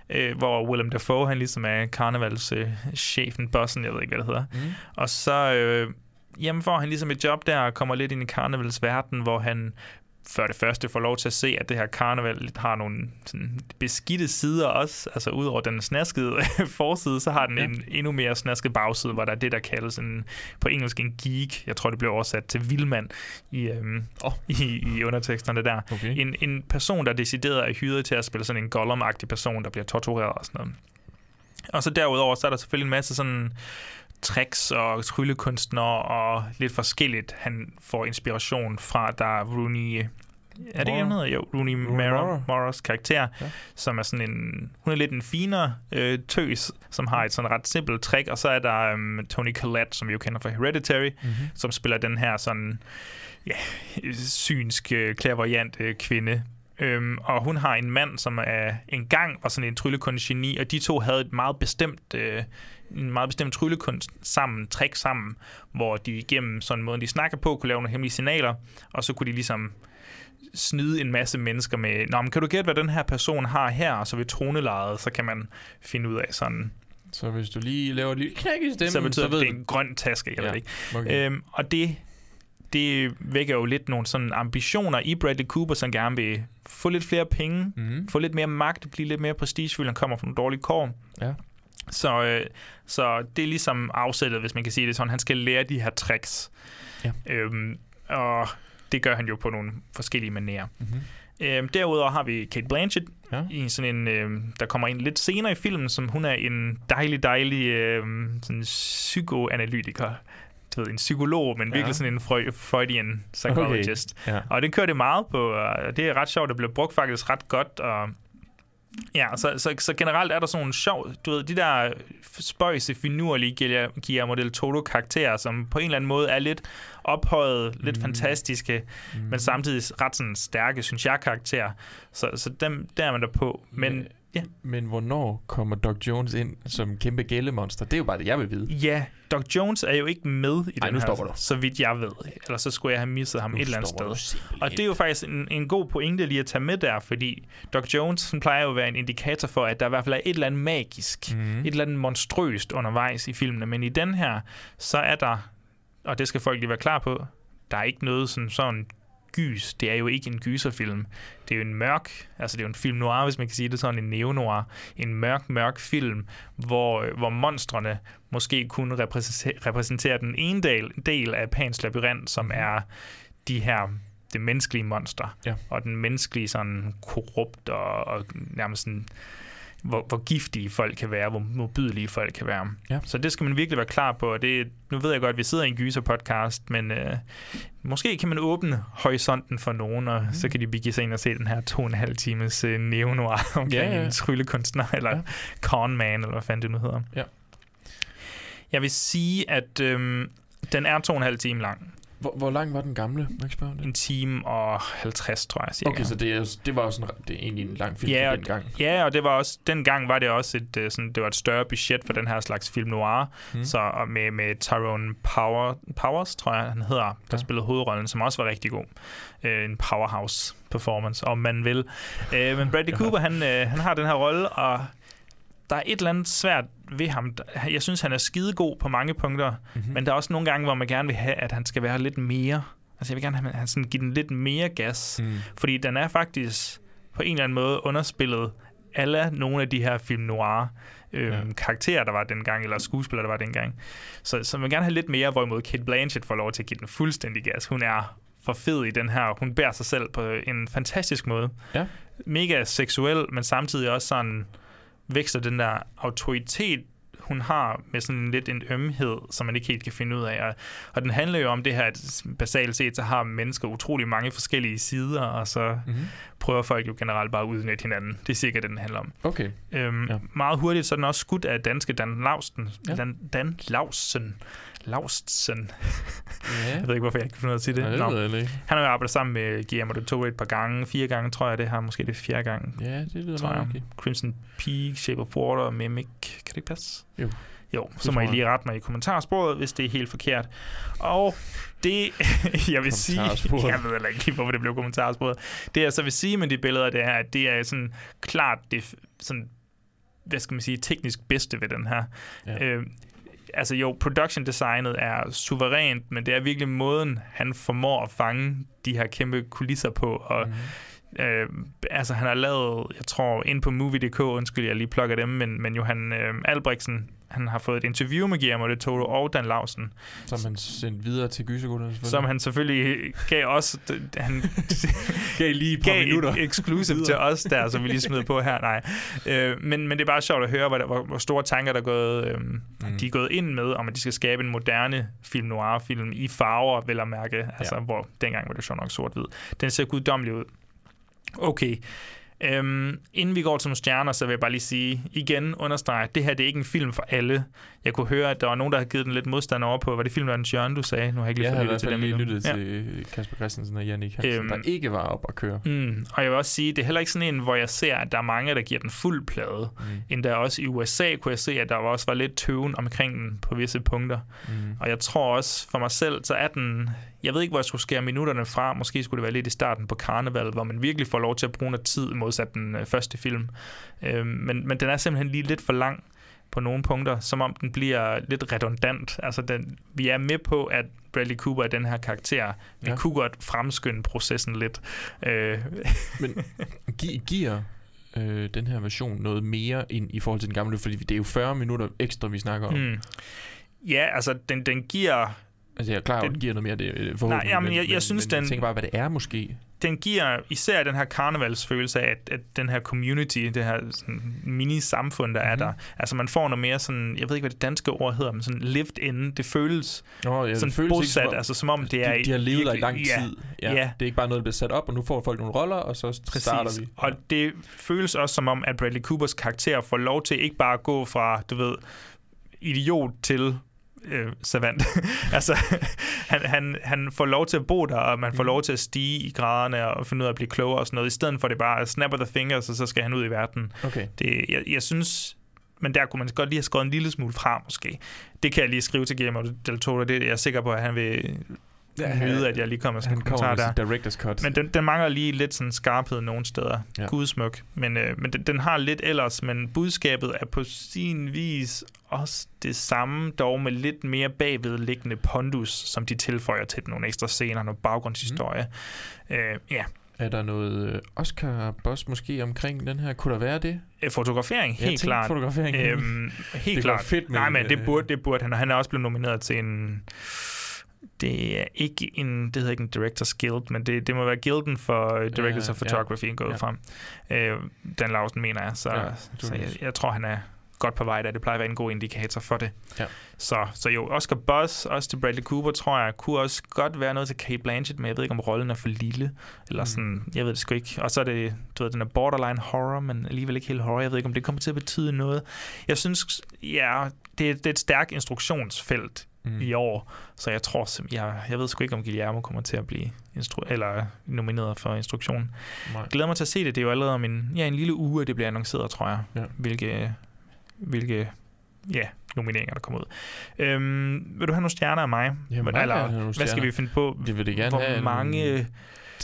øh, hvor Willem Dafoe, han ligesom er karnevalschefen, øh, bossen, jeg ved ikke, hvad det hedder. Mm. Og så øh, jamen får han ligesom et job der, og kommer lidt ind i karnevalsverden, hvor han for det første får lov til at se, at det her karneval har nogle sådan, beskidte sider også. Altså udover den snaskede forside, så har den Ja. en endnu mere snasket bagside, hvor der er det, der kaldes en, på engelsk en geek. Jeg tror, det blev oversat til vildmand i, øhm, Åh. i, i underteksterne der. Okay. En, en person, der decideret er hyret til at spille sådan en Gollum-agtig person, der bliver tortureret og sådan noget. Og så derudover, så er der selvfølgelig en masse sådan tricks og tryllekunstnere og lidt forskelligt. Han får inspiration fra, der er Rooney... Er det ikke, hedder? Jo, Rooney Mara, Mara. Maras karakter, Ja. som er sådan en... Hun er lidt en finere øh, tøs, som har et sådan ret simpelt trick, og så er der um, Tony Collette, som vi jo kender fra Hereditary, Mhm. som spiller den her sådan ja, synsk, øh, klaverjant øh, kvinde. Øhm, og hun har en mand, som er engang var sådan en tryllekunstgeni, og de to havde et meget bestemt, øh, en meget bestemt tryllekunst sammen, trick sammen, hvor de igennem sådan en måde, de snakker på, kunne lave nogle hemmelige signaler, og så kunne de ligesom snyde en masse mennesker med, Nå, men kan du gætte, hvad den her person har her? Og så ved tronelejet, så kan man finde ud af sådan, Så hvis du lige laver et lille knæk i stemmen, så betyder så ved det, det er en grøn taske, jeg Ja, ikke. Okay. Øhm, og det, det vækker jo lidt nogle sådan ambitioner i Bradley Cooper, som gerne vil få lidt flere penge, Mhm. få lidt mere magt, blive lidt mere prestigefyldt, han kommer fra nogle dårlige kår. Ja. Så, øh, så det er ligesom afsættet, hvis man kan sige det sådan. Han skal lære de her tricks. Ja. Øhm, og det gør han jo på nogle forskellige manerer. Mhm. Øhm, derudover har vi Kate Blanchett Ja. i sådan en, øh, der kommer ind lidt senere i filmen, som hun er en dejlig, dejlig øh, sådan psykoanalytiker. Du ved, en psykolog, men Ja. virkelig sådan en Freud, Freudian psychologist. Okay. Ja. Og det kører det meget på, og det er ret sjovt, det bliver brugt faktisk ret godt, og Ja, så, så, så generelt er der sådan nogle sjov, du ved, de der spøjse, finurlige Guillermo- Guillermo del Toro karakterer, som på en eller anden måde er lidt ophøjet, lidt Mm. fantastiske, men samtidig ret sådan stærke, synes jeg, karakterer. Så, så dem, der er man der på. Men ja, Men hvornår kommer Doc Jones ind som kæmpe gællemonster? Det er jo bare det, jeg vil vide. ja, Doc Jones er jo ikke med i Ej, den nu her, stopper du. så vidt jeg ved. Ellers så skulle jeg have misset ham Nu et eller andet sted. Og det er jo faktisk en, en god pointe lige at tage med der, fordi Doc Jones han plejer jo at være en indikator for, at der i hvert fald er et eller andet magisk, mm. et eller andet monstrøst undervejs i filmene. Men i den her, så er der, og det skal folk lige være klar på, der er ikke noget sådan, sådan gys. Det er jo ikke en gyserfilm. Det er jo en mørk, altså det er jo en film noir, hvis man kan sige det sådan, en neo-noir. En mørk, mørk film, hvor, hvor monstrene måske kun repræsenterer, repræsenterer den ene del, del af Pans labyrint, som er de her det menneskelige monster, Ja. og den menneskelige sådan korrupt og, og nærmest sådan, hvor, hvor giftige folk kan være, hvor modbydelige folk kan være. Ja. Så det skal man virkelig være klar på, og det, nu ved jeg godt, at vi sidder i en gyser-podcast, men øh, måske kan man åbne horisonten for nogen, og mm. så kan de begive sig ind og se den her to og en halv times øh, neo-noir omkring Ja, ja. en tryllekunstner, eller Ja. ja. con man, eller hvad fanden det nu hedder. Ja. Jeg vil sige, at øhm, den er to og en halv time lang. Hvor, hvor lang var den gamle? Må jeg spørge om det? En time og 50, tror jeg. Cirka. Okay, så det, det var også en, det er egentlig en lang film ja, og, dengang. Ja, og det var også, dengang var det også et, øh, sådan, det var et større budget for den her slags film noir. Mm. Så og med, med Tyrone Power, Powers, tror jeg, han hedder, der ja. spillede hovedrollen, som også var rigtig god. Øh, en powerhouse performance, om man vil. Øh, men Bradley Cooper, han, øh, han har den her rolle, og der er et eller andet svært ved ham. Jeg synes, han er skidegod på mange punkter, mm-hmm. men der er også nogle gange, hvor man gerne vil have, at han skal være lidt mere. Altså, jeg vil gerne have, at han sådan give den lidt mere gas. Mm. Fordi den er faktisk på en eller anden måde underspillet alle nogle af de her film noir øh, ja. karakterer, der var dengang, eller skuespillere, der var dengang. Så, så man vil gerne have lidt mere, hvorimod Kate Blanchett får lov til at give den fuldstændig gas. Hun er for fed i den her. Hun bærer sig selv på en fantastisk måde. Ja. Mega seksuel, men samtidig også sådan vækster den der autoritet, hun har med sådan lidt en ømhed, som man ikke helt kan finde ud af. Og, og den handler jo om det her, at basalt set, så har mennesker utrolig mange forskellige sider, og så mm-hmm. prøver folk jo generelt bare at udnytte hinanden. Det er sikkert det, den handler om. Okay. Øhm, ja. Meget hurtigt, så er den også skudt af danske Dan Lausten. Ja. Dan, Dan Lausten. Laustsen. Ja. jeg ved ikke, hvorfor jeg ikke kan finde ud af at sige det. Nej, det Nå. Han har jo arbejdet sammen med Guillermo del Toro et par gange, fire gange, tror jeg, det her. Måske det er fjerde gang. Ja, det lyder tror jeg. okay. Crimson Peak, Shape of Water og Mimic. Kan det ikke passe? Jo. Jo, så må I lige rette mig i kommentarsporet, hvis det er helt forkert. Og det, jeg vil sige, jeg ved heller ikke lige, hvorfor det blev kommentarsporet. Det jeg så vil sige med de billeder, det er, at det er sådan klart det sådan, hvad skal man sige, teknisk bedste ved den her. Ja. Øh, altså jo, production designet er suverænt, men det er virkelig måden, han formår at fange de her kæmpe kulisser på, og mm. Øh, altså han har lavet, jeg tror, ind på Movie.dk, undskyld, jeg lige plukker dem, men, men Johan øh, Albrechtsen, han har fået et interview med Guillermo de Toro og Dan Lausen. Som han sendte videre til Gysergutterne selvfølgelig. Som han selvfølgelig gav os, han gav lige et par gav minutter. Et exclusive til os der, som vi lige smed på her. Nej. Øh, men, men det er bare sjovt at høre, hvor, hvor, hvor store tanker, der er gået, øh, mm. de er gået ind med, om at de skal skabe en moderne film noir-film i farver, vel at mærke. Altså, ja. hvor dengang var det sjovt nok sort-hvid. Den ser guddommelig ud. Okay. Øhm, inden vi går til nogle stjerner, så vil jeg bare lige sige, igen understrege, at det her det er ikke en film for alle. Jeg kunne høre, at der var nogen, der havde givet den lidt modstand over på, var det filmen Jørgen, du sagde? Nu har jeg ikke lige jeg lyttet til dem lige lyttet ja. til Kasper Christensen og Jannik Hansen, øhm, der ikke var op at køre. Mm, og jeg vil også sige, det er heller ikke sådan en, hvor jeg ser, at der er mange, der giver den fuld plade. Mm. Endda også i USA kunne jeg se, at der også var lidt tøven omkring den på visse punkter. Mm. Og jeg tror også for mig selv, så er den jeg ved ikke, hvor jeg skulle skære minutterne fra. Måske skulle det være lidt i starten på Karneval, hvor man virkelig får lov til at bruge noget tid modsat den øh, første film. Øh, men, men den er simpelthen lige lidt for lang på nogle punkter, som om den bliver lidt redundant. Altså, den, vi er med på, at Bradley Cooper er den her karakter. Vi ja. kunne godt fremskynde processen lidt. Øh. Men gi- giver øh, den her version noget mere ind i forhold til den gamle? Fordi det er jo 40 minutter ekstra, vi snakker om. Mm. Ja, altså, den, den giver Altså, jeg er klar, at det giver noget mere det forhåbentlig. Nej, jamen, jeg, jeg men, synes, men, den... Jeg tænker bare, hvad det er måske. Den giver især den her karnevalsfølelse af, at, at den her community, det her sådan, mini-samfund, der mm-hmm. er der, altså man får noget mere sådan, jeg ved ikke, hvad det danske ord hedder, men sådan lived in, det føles oh, ja, sådan det føles bosat, ikke, som altså som om det er... De, de har levet der i lang tid. Ja, ja. Det er ikke bare noget, der bliver sat op, og nu får folk nogle roller, og så Præcis. starter vi. Og det føles også som om, at Bradley Coopers karakter får lov til ikke bare at gå fra, du ved, idiot til øh, savant. altså, han, han, han får lov til at bo der, og man får mm. lov til at stige i graderne og finde ud af at blive klogere og sådan noget, i stedet for det bare snapper the fingers, og så skal han ud i verden. Okay. Det, jeg, jeg synes, men der kunne man godt lige have skrevet en lille smule fra, måske. Det kan jeg lige skrive til Guillermo del Toro, det er jeg sikker på, at han vil ja, nyde, at jeg lige kommer sådan en kommentar der. Director's cut. Men den, den mangler lige lidt sådan skarphed nogle steder. Ja. Gudsmuk. Men, øh, men den, den har lidt ellers, men budskabet er på sin vis også det samme, dog med lidt mere bagvedliggende pondus, som de tilføjer til nogle ekstra scener, noget baggrundshistorie. Mm. Øh, ja. Er der noget øh, Oscar-boss måske omkring den her? Kunne der være det? Øh, fotografering, helt klart. fotografering. Øhm, helt det klart. fedt, men, Nej, men det burde, det burde han, og han er også blevet nomineret til en det er ikke en, det hedder ikke en Directors Guild, men det, det må være Guilden for Directors ja, of Photography ja, gået ja. frem. Øh, Dan Lausen mener jeg, så, ja, så jeg, jeg tror, han er godt på vej der. Det plejer at være en god indikator for det. Ja. Så, så jo, Oscar Buzz, også til Bradley Cooper, tror jeg, kunne også godt være noget til Kate Blanchett, men jeg ved ikke, om rollen er for lille, eller sådan, mm. jeg ved det sgu ikke. Og så er det, du ved, den er borderline horror, men alligevel ikke helt horror. Jeg ved ikke, om det kommer til at betyde noget. Jeg synes, ja, det, det er et stærkt instruktionsfelt, mm. i år. Så jeg tror, jeg, jeg ved sgu ikke, om Guillermo kommer til at blive instru- eller nomineret for instruktion. Nej. Glæder mig til at se det. Det er jo allerede om en, ja, en lille uge, at det bliver annonceret, tror jeg. Ja. Hvilke, hvilke ja, nomineringer, der kommer ud. Øhm, vil du have nogle stjerner af mig? Ja, mig eller, have hvad skal vi finde på? Det vil det gerne Hvor have. mange...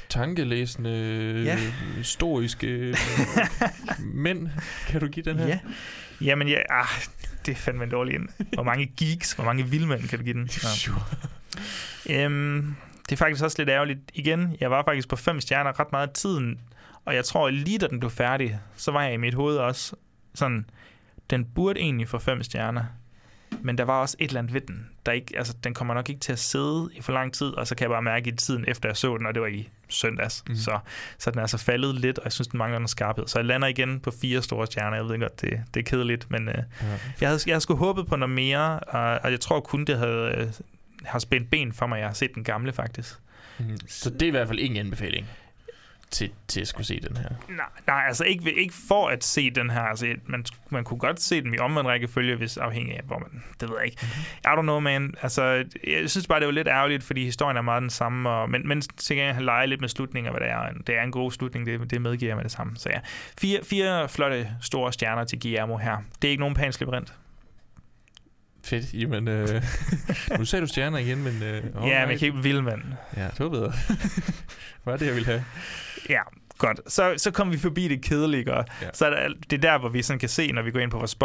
Tankelæsende, Ja. øh, mænd. Kan du give den her? Ja. Jamen, ja, ah, det er fandme en dårlig en. Hvor mange geeks, hvor mange vildmænd kan du give den? Ja. Øhm, det er faktisk også lidt ærgerligt. Igen, jeg var faktisk på fem stjerner ret meget af tiden, og jeg tror lige da den blev færdig, så var jeg i mit hoved også sådan, den burde egentlig få fem stjerner, men der var også et eller andet ved den, der ikke, altså den kommer nok ikke til at sidde i for lang tid, og så kan jeg bare mærke i tiden efter jeg så den, og det var i søndags, mm. så, så den er altså faldet lidt, og jeg synes, den mangler noget skarphed. Så jeg lander igen på fire store stjerner. Jeg ved godt, det, det er kedeligt, men øh, Ja. jeg, havde, jeg havde sgu håbet på noget mere, og, og jeg tror kun, det havde, øh, har spændt ben for mig. Jeg har set den gamle, faktisk. Mhm. Så det er i hvert fald ingen anbefaling til, til at skulle se den her. Nej, nej altså ikke, ikke for at se den her. Altså, man, man kunne godt se den i omvendt rækkefølge, hvis afhængig af, hvor man... Det ved jeg ikke. I don't know, man. Altså, jeg synes bare, det var lidt ærgerligt, fordi historien er meget den samme. Og, men, men til gengæld han leger lidt med slutninger, hvad det er. Det er en god slutning, det, det medgiver jeg med det samme. Så ja, fire, fire flotte store stjerner til Guillermo her. Det er ikke nogen pæns labyrint. Fedt. Jamen, øh, nu sagde du stjerner igen, men... Øh, Oh, ja, men jeg kan ikke vilde, mand. Ja, det var bedre. Hvad er det, jeg ville have? Ja, godt. Så, så kommer vi forbi det kedelige, og Ja. så er der, alt- det er der, hvor vi sådan kan se, når vi går ind på vores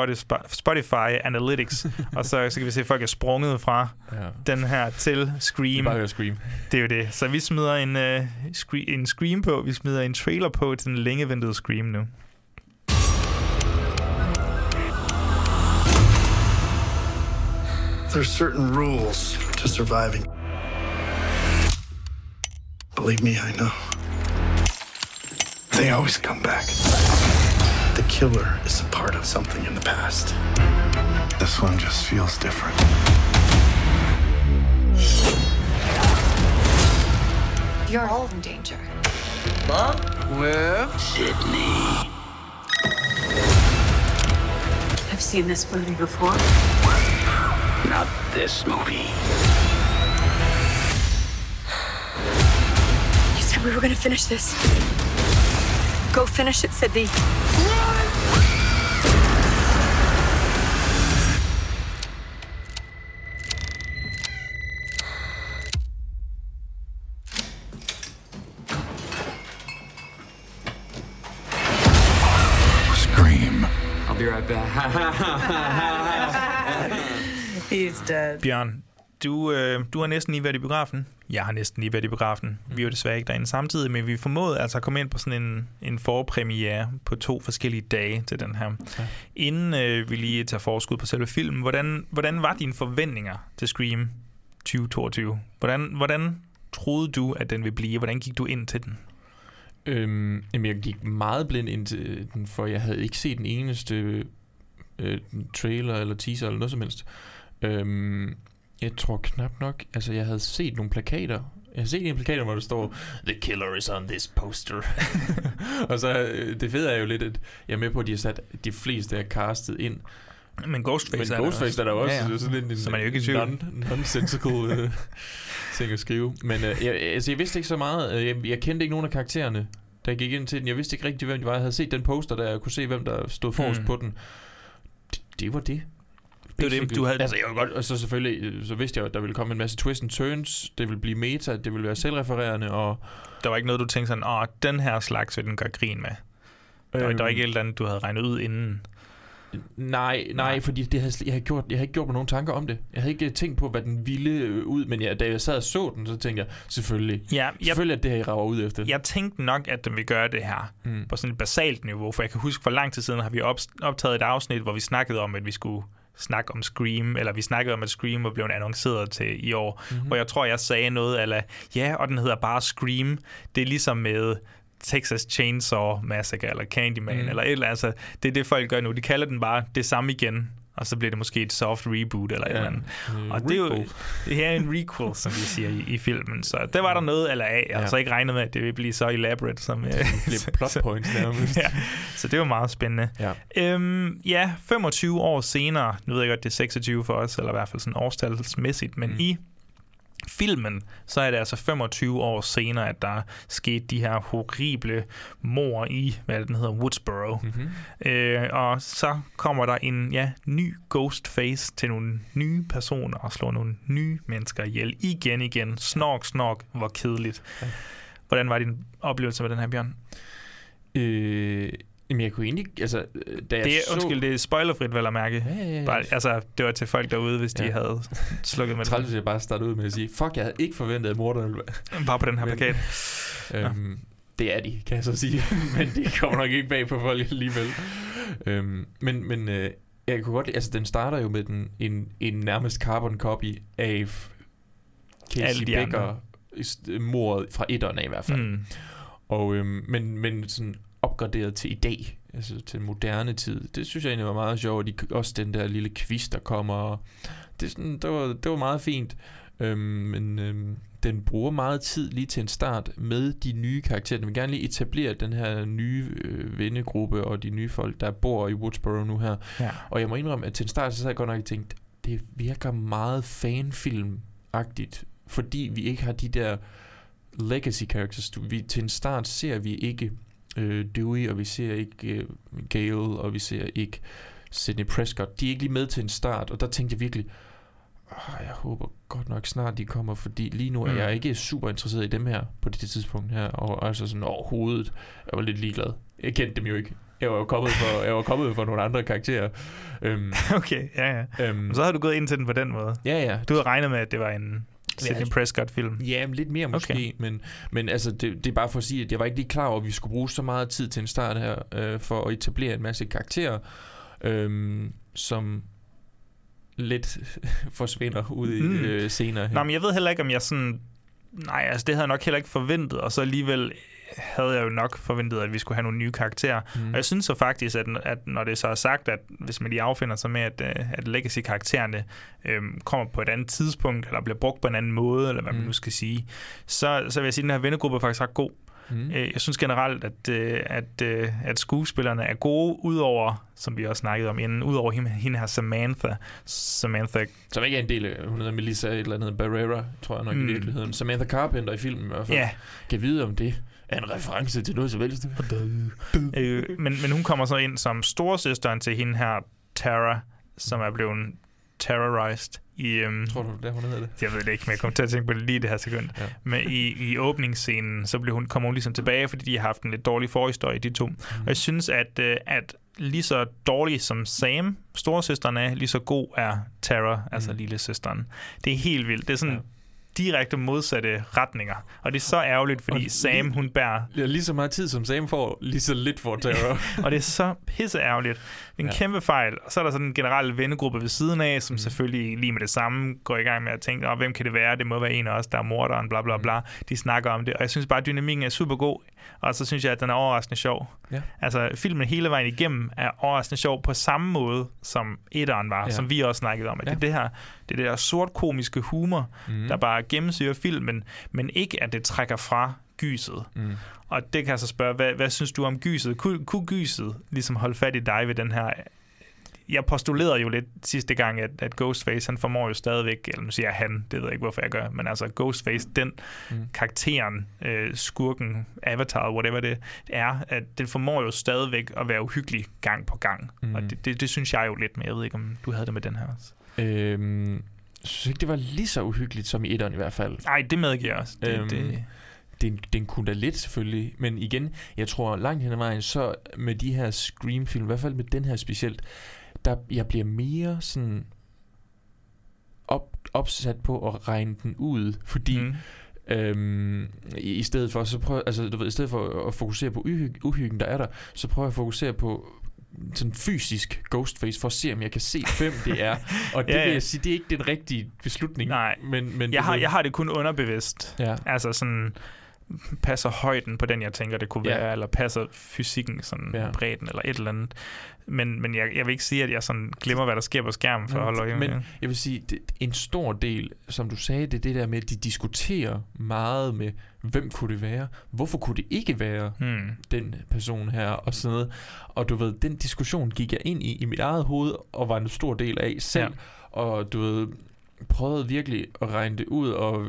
Spotify, Analytics, og så, så kan vi se, at folk er sprunget fra Ja. den her til Scream. Bare høre Scream. Det er jo det. Så vi smider en, uh, scre- en Scream på, vi smider en trailer på til den længe ventede Scream nu. There's certain rules to surviving. Believe me, I know. They always come back. The killer is a part of something in the past. This one just feels different. You're all in danger. Mom? Where? Sydney. I've seen this movie before. Not this movie. You said we were gonna finish this. Go finish it, Sydney. He's dead. Bjørn, du, øh, du har næsten lige været i biografen. Jeg har næsten lige været i biografen. Vi er jo desværre ikke derinde samtidig, men vi formåede altså at komme ind på sådan en, en forpremiere på to forskellige dage til den her. Ja. Inden øh, vi lige tager forskud på selve filmen, hvordan, hvordan var dine forventninger til Scream 2022? Hvordan, hvordan troede du, at den ville blive? Hvordan gik du ind til den? Øhm, jamen, jeg gik meget blind ind til den, for jeg havde ikke set den eneste øh, trailer eller teaser eller noget som helst. Øhm, jeg tror knap nok, altså jeg havde set nogle plakater. Jeg har set en plakat, hvor der står, The killer is on this poster. og så, øh, det fede er jo lidt, at jeg er med på, at de har sat de fleste er castet ind. Men Ghostface Men er der Ghostface også. er der også. Ja, ja. Det sådan en, en Så man er jo ikke i tvivl. non, nonsensical øh, ting at skrive. Men øh, jeg, altså, jeg vidste ikke så meget. Øh, Jeg, jeg kendte ikke nogen af karaktererne, da jeg gik ind til den. Jeg vidste ikke rigtig, hvem de var. Jeg havde set den poster, der jeg kunne se, hvem der stod forrest Mm. på den. Det, det var det. Det var det, du havde- Altså, jeg godt, og så selvfølgelig, øh, så vidste jeg, at der ville komme en masse twists and turns. Det ville blive meta, det ville være selvrefererende, og... Der var ikke noget, du tænkte sådan, åh, den her slags vil den gøre grin med. Der, var, der var ikke et eller andet, du havde regnet ud inden. Nej, nej, fordi det havde, jeg, havde gjort, jeg havde ikke gjort mig nogen tanker om det. Jeg havde ikke øh, tænkt på, hvad den ville øh, ud, men jeg, da jeg sad og så den, så tænkte jeg, selvfølgelig. Ja, jeg, Selvfølgelig, at det her, I rager ud efter. jeg tænkte nok, at den vil gøre det her Mm. mm. på sådan et basalt niveau, for jeg kan huske, for lang tid siden har vi op, optaget et afsnit, hvor vi snakkede om, at vi skulle snakke om Scream, eller vi snakkede om, at Scream var blevet annonceret til i år, Mhm. mm-hmm. hvor jeg tror, jeg sagde noget, eller ja, og den hedder bare Scream. Det er ligesom med Texas Chainsaw Massacre, eller Candyman, mm. eller et eller andet. Altså, det er det, folk gør nu. De kalder den bare det samme igen. Og så bliver det måske et soft reboot eller ja, et eller andet. øh, Og det er jo det er en requel, som vi siger i, i filmen. Så der var der noget eller af. Jeg har Ja. så ikke regnet med, at det vil blive så elaborate som... øh, bliver plot points nærmest. ja, så det var meget spændende. Ja. Øhm, ja, 25 år senere, nu ved jeg godt, det er 26 for os, eller i hvert fald sådan årstalsmæssigt, men mm. i filmen, så er det altså 25 år senere, at der skete de her horrible mor i, hvad den hedder, Woodsboro. Mm-hmm. Øh, og så kommer der en ja, ny Ghostface til nogle nye personer og slår nogle nye mennesker ihjel. Igen, igen. Snork, snork. Hvor kedeligt. Ja. Hvordan var din oplevelse med den her, Bjørn? Øh, jamen, jeg kunne egentlig... Altså, øh, da jeg Det er, så... undskyld, det er spoilerfrit, vel at mærke. Ja, ja, ja. Bare, altså, det var til folk derude, hvis de Ja. havde slukket med Træls, det. hvis jeg bare startede ud med at sige, fuck, jeg havde ikke forventet, at morderne ville. Bare på den her Men- plakat. Øhm, det er de, kan jeg så sige. men det kommer nok ikke bag på folk alligevel. Øhm, men men øh, jeg kunne godt lide, altså den starter jo med den, en, en nærmest carbon copy af Casey Becker mordet fra etteren af i hvert fald. Mm. Og, øhm, men, men sådan opgraderet til i dag, altså til moderne tid. Det synes jeg egentlig var meget sjovt. De, også den der lille quiz, der kommer. og Det, sådan, det, var, det var meget fint. Øhm, men øhm, den bruger meget tid lige til en start med de nye karakterer. Den vil gerne lige etablere den her nye øh, vennegruppe og de nye folk, der bor i Woodsboro nu her. Ja. Og jeg må indrømme, at til en start, så havde jeg godt nok tænkt, det virker meget fanfilm-agtigt, fordi vi ikke har de der legacy characters. Vi, til en start ser vi ikke øh, Dewey, og vi ser ikke øh, Gale, og vi ser ikke Sidney Prescott. De er ikke lige med til en start, og der tænkte jeg virkelig, "Åh, jeg håber godt nok snart, de kommer, fordi lige nu er Mm. jeg ikke super interesseret i dem her, på det tidspunkt her, og altså sådan overhovedet, jeg var lidt ligeglad. Jeg kendte dem jo ikke. Jeg var jo kommet for, jeg var kommet for nogle andre karakterer. Øhm, Okay, ja, ja. øhm, så har du gået ind til den på den måde. ja, ja. Du havde regnet med, at det var en Sidney Prescott-film. Ja, lidt mere måske, Okay. okay. men, men altså, det, det er bare for at sige, at jeg var ikke lige klar over, at vi skulle bruge så meget tid til en start her, øh, for at etablere en masse karakterer, øh, som lidt forsvinder ud i Mm. øh, senere. hen. Nå, men jeg ved heller ikke, om jeg sådan... Nej, altså det havde jeg nok heller ikke forventet, og så alligevel havde jeg jo nok forventet, at vi skulle have nogle nye karakterer. Mm. Og jeg synes så faktisk, at, at når det så er sagt, at hvis man lige affinder sig med, at, øh, at legacy-karaktererne øhm, kommer på et andet tidspunkt, eller bliver brugt på en anden måde, eller hvad mm. man nu skal sige, så, så vil jeg sige, at den her vennegruppe er faktisk ret god. Mm. Øh, Jeg synes generelt, at, øh, at, øh, at skuespillerne er gode, udover, som vi også snakkede om inden, udover hende, hende her Samantha. Samantha, Som ikke er en del af, hun hedder Melissa et eller andet Barrera, tror jeg nok mm. I virkeligheden. Samantha Carpenter i filmen i hvert fald. ja, Kan vide om det er en reference til noget som helst. øh, men, men hun kommer så ind som storesøsteren til hende her, Tara, som er blevet terrorized i... Øhm, Tror du, det hun hedder det? jeg ved det ikke, men jeg kom til at tænke på det lige det her sekund. Ja. Men i, i åbningsscenen, så blev hun, kommer hun ligesom tilbage, fordi de har haft en lidt dårlig forhistorie, de to. Mm. Og jeg synes, at, øh, at lige så dårlig som Sam, storesøsteren er, lige så god er Tara, mm. altså lille søsteren. Det er helt vildt. Det er sådan Ja. Direkte modsatte retninger. Og det er så ærgerligt, fordi Og Sam, lige- hun bærer Ja, lige så meget tid som Sam får, lige så lidt får Terror. og det er så pisse ærgerligt. Det er en ja. Kæmpe fejl. Og så er der sådan en generel vennegruppe ved siden af, som mm. Mhm. selvfølgelig lige med det samme går i gang med at tænke, oh, hvem kan det være? Det må være en af os, der er morderen, bla bla bla. De snakker om det. Og jeg synes bare, at dynamikken er super god. Og så synes jeg, at den er overraskende sjov. Ja. Altså, filmen hele vejen igennem er overraskende sjov på samme måde, som etteren var, ja. Som vi også snakkede om. At Ja. det, er det her, det er det der sort komiske humor, Mm. mm. der bare gennemsyrer filmen, men ikke at det trækker fra gyset. Mm. Og det kan jeg så spørge, hvad, hvad synes du om gyset? Kunne, kunne gyset ligesom holde fat i dig ved den her... Jeg postulerede jo lidt sidste gang, at, at Ghostface, han formår jo stadigvæk, eller nu siger jeg han, det ved jeg ikke, hvorfor jeg gør, men altså Ghostface, den Mm. karakteren, øh, skurken, avatar, whatever det er, at den formår jo stadigvæk at være uhyggelig gang på gang. Mm. Og det, det, det synes jeg jo lidt, men jeg ved ikke, om du havde det med den her også. Øhm, jeg synes ikke, det var lige så uhyggeligt som i etteren i hvert fald. Nej, det medgiver jeg også. Det, Øhm, det, Den, den kunne da lidt selvfølgelig, men igen, jeg tror langt hen ad vejen, så med de her Scream-film, i hvert fald med den her specielt, der jeg bliver mere sådan op, opsat på at regne den ud, fordi mm. Øhm, i, I stedet for så prøver, altså du ved, i stedet for at fokusere på uhyg, uhyggen der er der, så prøver jeg at fokusere på sådan fysisk Ghostface for at se om jeg kan se hvem det er. Og det Ja, vil ja. jeg sige, det er ikke den rigtige beslutning. Nej. men, men jeg, har, ved- jeg har det kun underbevidst. Ja. Altså sådan, passer højden på den, jeg tænker, det kunne Ja. være, eller passer fysikken, sådan Ja. ja. bredden, eller et eller andet. Men, men jeg, jeg vil ikke sige, at jeg sådan glemmer, hvad der sker på skærmen, for at holde øje. Men jeg vil sige, det, en stor del, som du sagde, det er det der med, at de diskuterer meget med, hvem kunne det være? Hvorfor kunne det ikke være Hmm. den person her? Og sådan noget. Og du ved, den diskussion gik jeg ind i i mit eget hoved, og var en stor del af selv. Ja. Og du ved, prøvede virkelig at regne det ud, og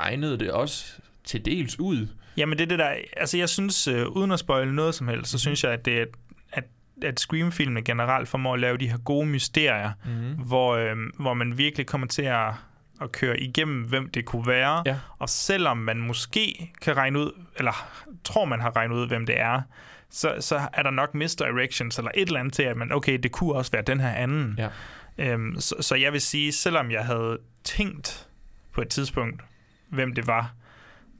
regnede det også til dels ud. Jamen det er det der, altså jeg synes, øh, uden at spoile noget som helst, så synes jeg, at det er, at, at Scream-filmene generelt formår at lave de her gode mysterier, Mhm. hvor, øh, hvor man virkelig kommer til at, at køre igennem, hvem det kunne være. Ja. Og selvom man måske kan regne ud, eller tror man har regnet ud, hvem det er, så, så er der nok misdirections eller et eller andet til, at man, okay, det kunne også være den her anden. Ja. Øhm, så, så jeg vil sige, selvom jeg havde tænkt på et tidspunkt, hvem det var,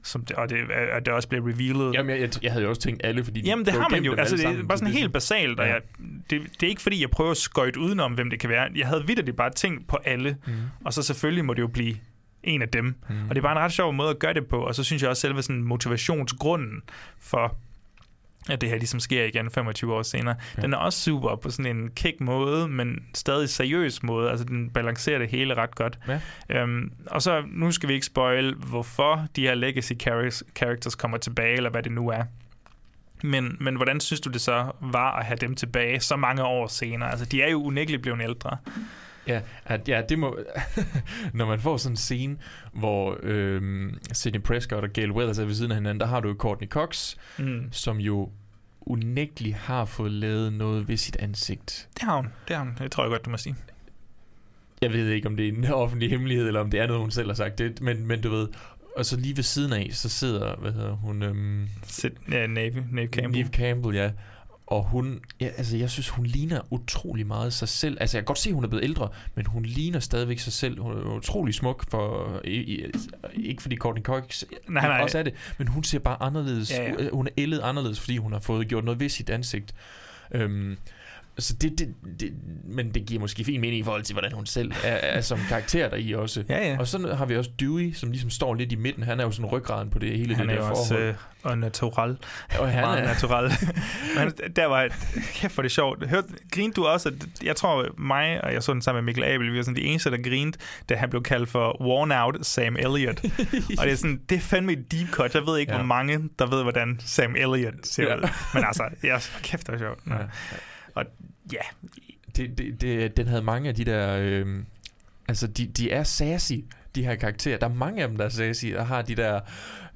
som det, og det, at det også blev revealet. Jamen, jeg, jeg, jeg havde jo også tænkt alle, fordi... de Jamen, det har man jo. Altså, det er bare så sådan helt basalt, og Ja. jeg, det, det er ikke fordi, jeg prøver at skøjte udenom, hvem det kan være. Jeg havde vidderligt bare tænkt på alle, Mm. og så selvfølgelig må det jo blive en af dem. Mm. Og det er bare en ret sjov måde at gøre det på, og så synes jeg også selve sådan motivationsgrunden for at det her ligesom sker igen 25 år senere. Ja. Den er også super på sådan en kick måde, men stadig seriøs måde. Altså den balancerer det hele ret godt. Ja. Øhm, og så, nu skal vi ikke spoil, hvorfor de her legacy characters, characters kommer tilbage, eller hvad det nu er. Men, men hvordan synes du det så var at have dem tilbage så mange år senere? Altså, de er jo unægteligt blevet ældre. Ja, at, ja, det må... når man får sådan en scene, hvor øhm, Sidney Prescott og Gail Weathers er ved siden af hinanden, der har du jo Courtney Cox, Mm. som jo unægteligt har fået lavet noget ved sit ansigt. Det har hun. Det har hun. Det tror jeg godt, du må sige. Jeg ved ikke, om det er en offentlig hemmelighed, eller om det er noget, hun selv har sagt. Det, men, men du ved... Og så lige ved siden af, så sidder, hvad hedder hun? Øhm, Sid, ja, Nave, Nave Campbell. Neve Campbell, ja. Og hun, ja, altså jeg synes, hun ligner utrolig meget sig selv. Altså jeg kan godt se, at hun er blevet ældre, men hun ligner stadigvæk sig selv. Hun er utrolig smuk, for, i, i, ikke fordi Courtney Cox Nej, nej. også er det, men hun ser bare anderledes. Ja, ja. Hun er ældet anderledes, fordi hun har fået gjort noget ved sit ansigt. Øhm, så det, det, det, men det giver måske fin mening i forhold til, hvordan hun selv er, er som karakter der i også. Ja, ja. Og så har vi også Dewey, som ligesom står lidt i midten. Han er jo sådan ryggraden på det hele Han det er der jo også forhold. øh, og natural. Og han Meget er- natural. Men der var, kæft for det sjovt. Hørte, grinte du også, at jeg tror mig, og jeg så den sammen med Mikkel Abel, vi var sådan de eneste, der grinte, da han blev kaldt for worn out Sam Elliott. og det er sådan, det er fandme et deep cut. Jeg ved ikke, Ja. hvor mange, der ved, hvordan Sam Elliott ser Ja. ud. Men altså, ja, kæft, det var sjovt. Ja. Ja. Og ja, det, det, det, den havde mange af de der... Øh, altså, de, de er sassy, de her karakterer. Der er mange af dem, der er sassy, og har de der...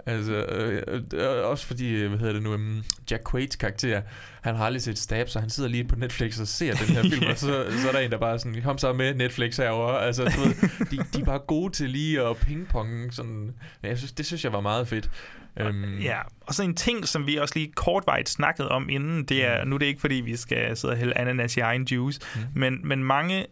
Altså, øh, øh, øh også fordi, øh, hvad hedder det nu, um, Jack Quaid's karakter, han har aldrig set Stab, så han sidder lige på Netflix og ser den her film, yeah. og så, så er der en, der bare sådan, kom så med Netflix herovre. Altså, du ved, de, de er bare gode til lige at pingponge sådan. Jeg synes, det synes jeg var meget fedt. Um, Ja, og så en ting, som vi også lige kortvejt snakkede om inden, det er, nu er det ikke fordi, vi skal sidde og hælde ananas i egen juice, Mm. men, men mange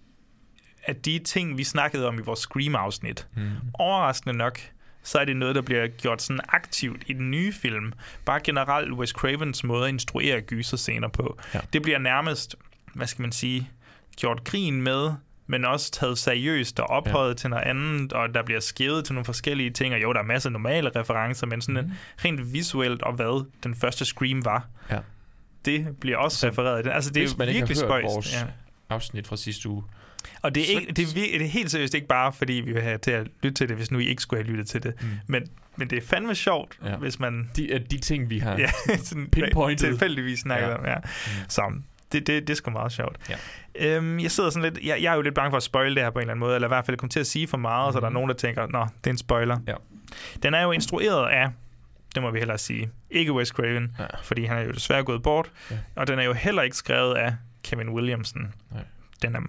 af de ting, vi snakkede om i vores Scream-afsnit, Mm. overraskende nok, så er det noget, der bliver gjort sådan aktivt i den nye film. Bare generelt Wes Cravens måde at instruere gyserscener på. Ja. Det bliver nærmest, hvad skal man sige, gjort grin med, men også taget seriøst og ophøjet ja. til noget andet, og der bliver skævet til nogle forskellige ting, og jo, der er masser af normale referencer, men sådan mm. rent visuelt, og hvad den første Scream var, Ja. det bliver også refereret i den. Altså, det er virkelig spøjst. vores Ja. afsnit fra sidste uge. Og det er, Så- ikke, det, er, det er helt seriøst ikke bare, fordi vi vil have til at lytte til det, hvis nu I ikke skulle have lyttet til det. Mm. Men, men det er fandme sjovt, Ja. hvis man De, de ting, vi har ja, sådan pinpointet. tilfældigvis snakker Ja. ja. om. Ja. Mm. Så det, det, det er sgu meget sjovt. Ja. Øhm, jeg sidder sådan lidt, jeg, jeg er jo lidt bange for at spoile det her på en eller anden måde, eller i hvert fald komme til at sige for meget, mm. så der er nogen, der tænker, nå, det er en spoiler. Ja. Den er jo instrueret af, det må vi hellere sige, ikke Wes Craven, Ja. fordi han er jo desværre gået bort, Ja. og den er jo heller ikke skrevet af Kevin Williamson. Nej. Den er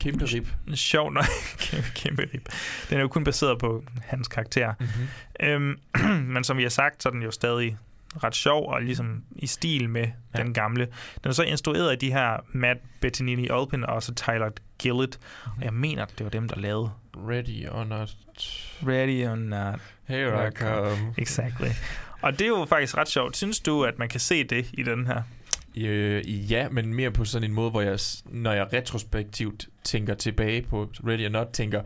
Kæmpe rip. sjov nok. kæmpe, kæmpe rip. Den er jo kun baseret på hans karakter. Mm-hmm. Øhm, men som vi har sagt, så er den jo stadig ret sjov og ligesom i stil med Ja. den gamle. Den er så instrueret af de her Matt Bettinelli Olpin og også Tyler Gillett. Og jeg mener, at det var dem, der lavede Ready or not. Ready or Not. Here I come. Exactly. Og det er jo faktisk ret sjovt. Synes du, at man kan se det i den her? Øh, ja, men mere på sådan en måde, hvor jeg, når jeg retrospektivt tænker tilbage på Ready or Not, tænker,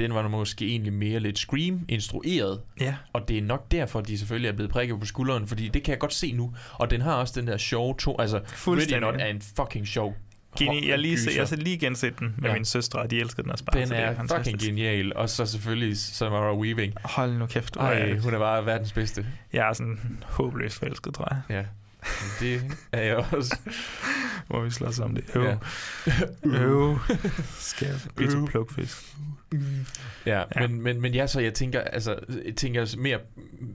den var måske egentlig mere lidt Scream-instrueret. Ja. Og det er nok derfor, de selvfølgelig er blevet prikket på skulderen, fordi det kan jeg godt se nu. Og den har også den der sjov to, altså Ready. Not er en fucking sjov Geni, jeg, lige, se, jeg har lige genset den med Ja. ja. min søstre, og de elskede den også bare. Den så det er fantastisk. fucking genial. Og så selvfølgelig Samara Weaving. Hold nu kæft. Ej, er- hun er bare verdens bedste. Jeg er sådan håbløst forelsket, tror jeg. Ja. Det er jeg også. Hvor vi slås om det. Øv. Ja. Øv. Skal jeg blive til plukfisk? Ja, Ja. ja. Men, men, men jeg så jeg tænker altså jeg tænker mere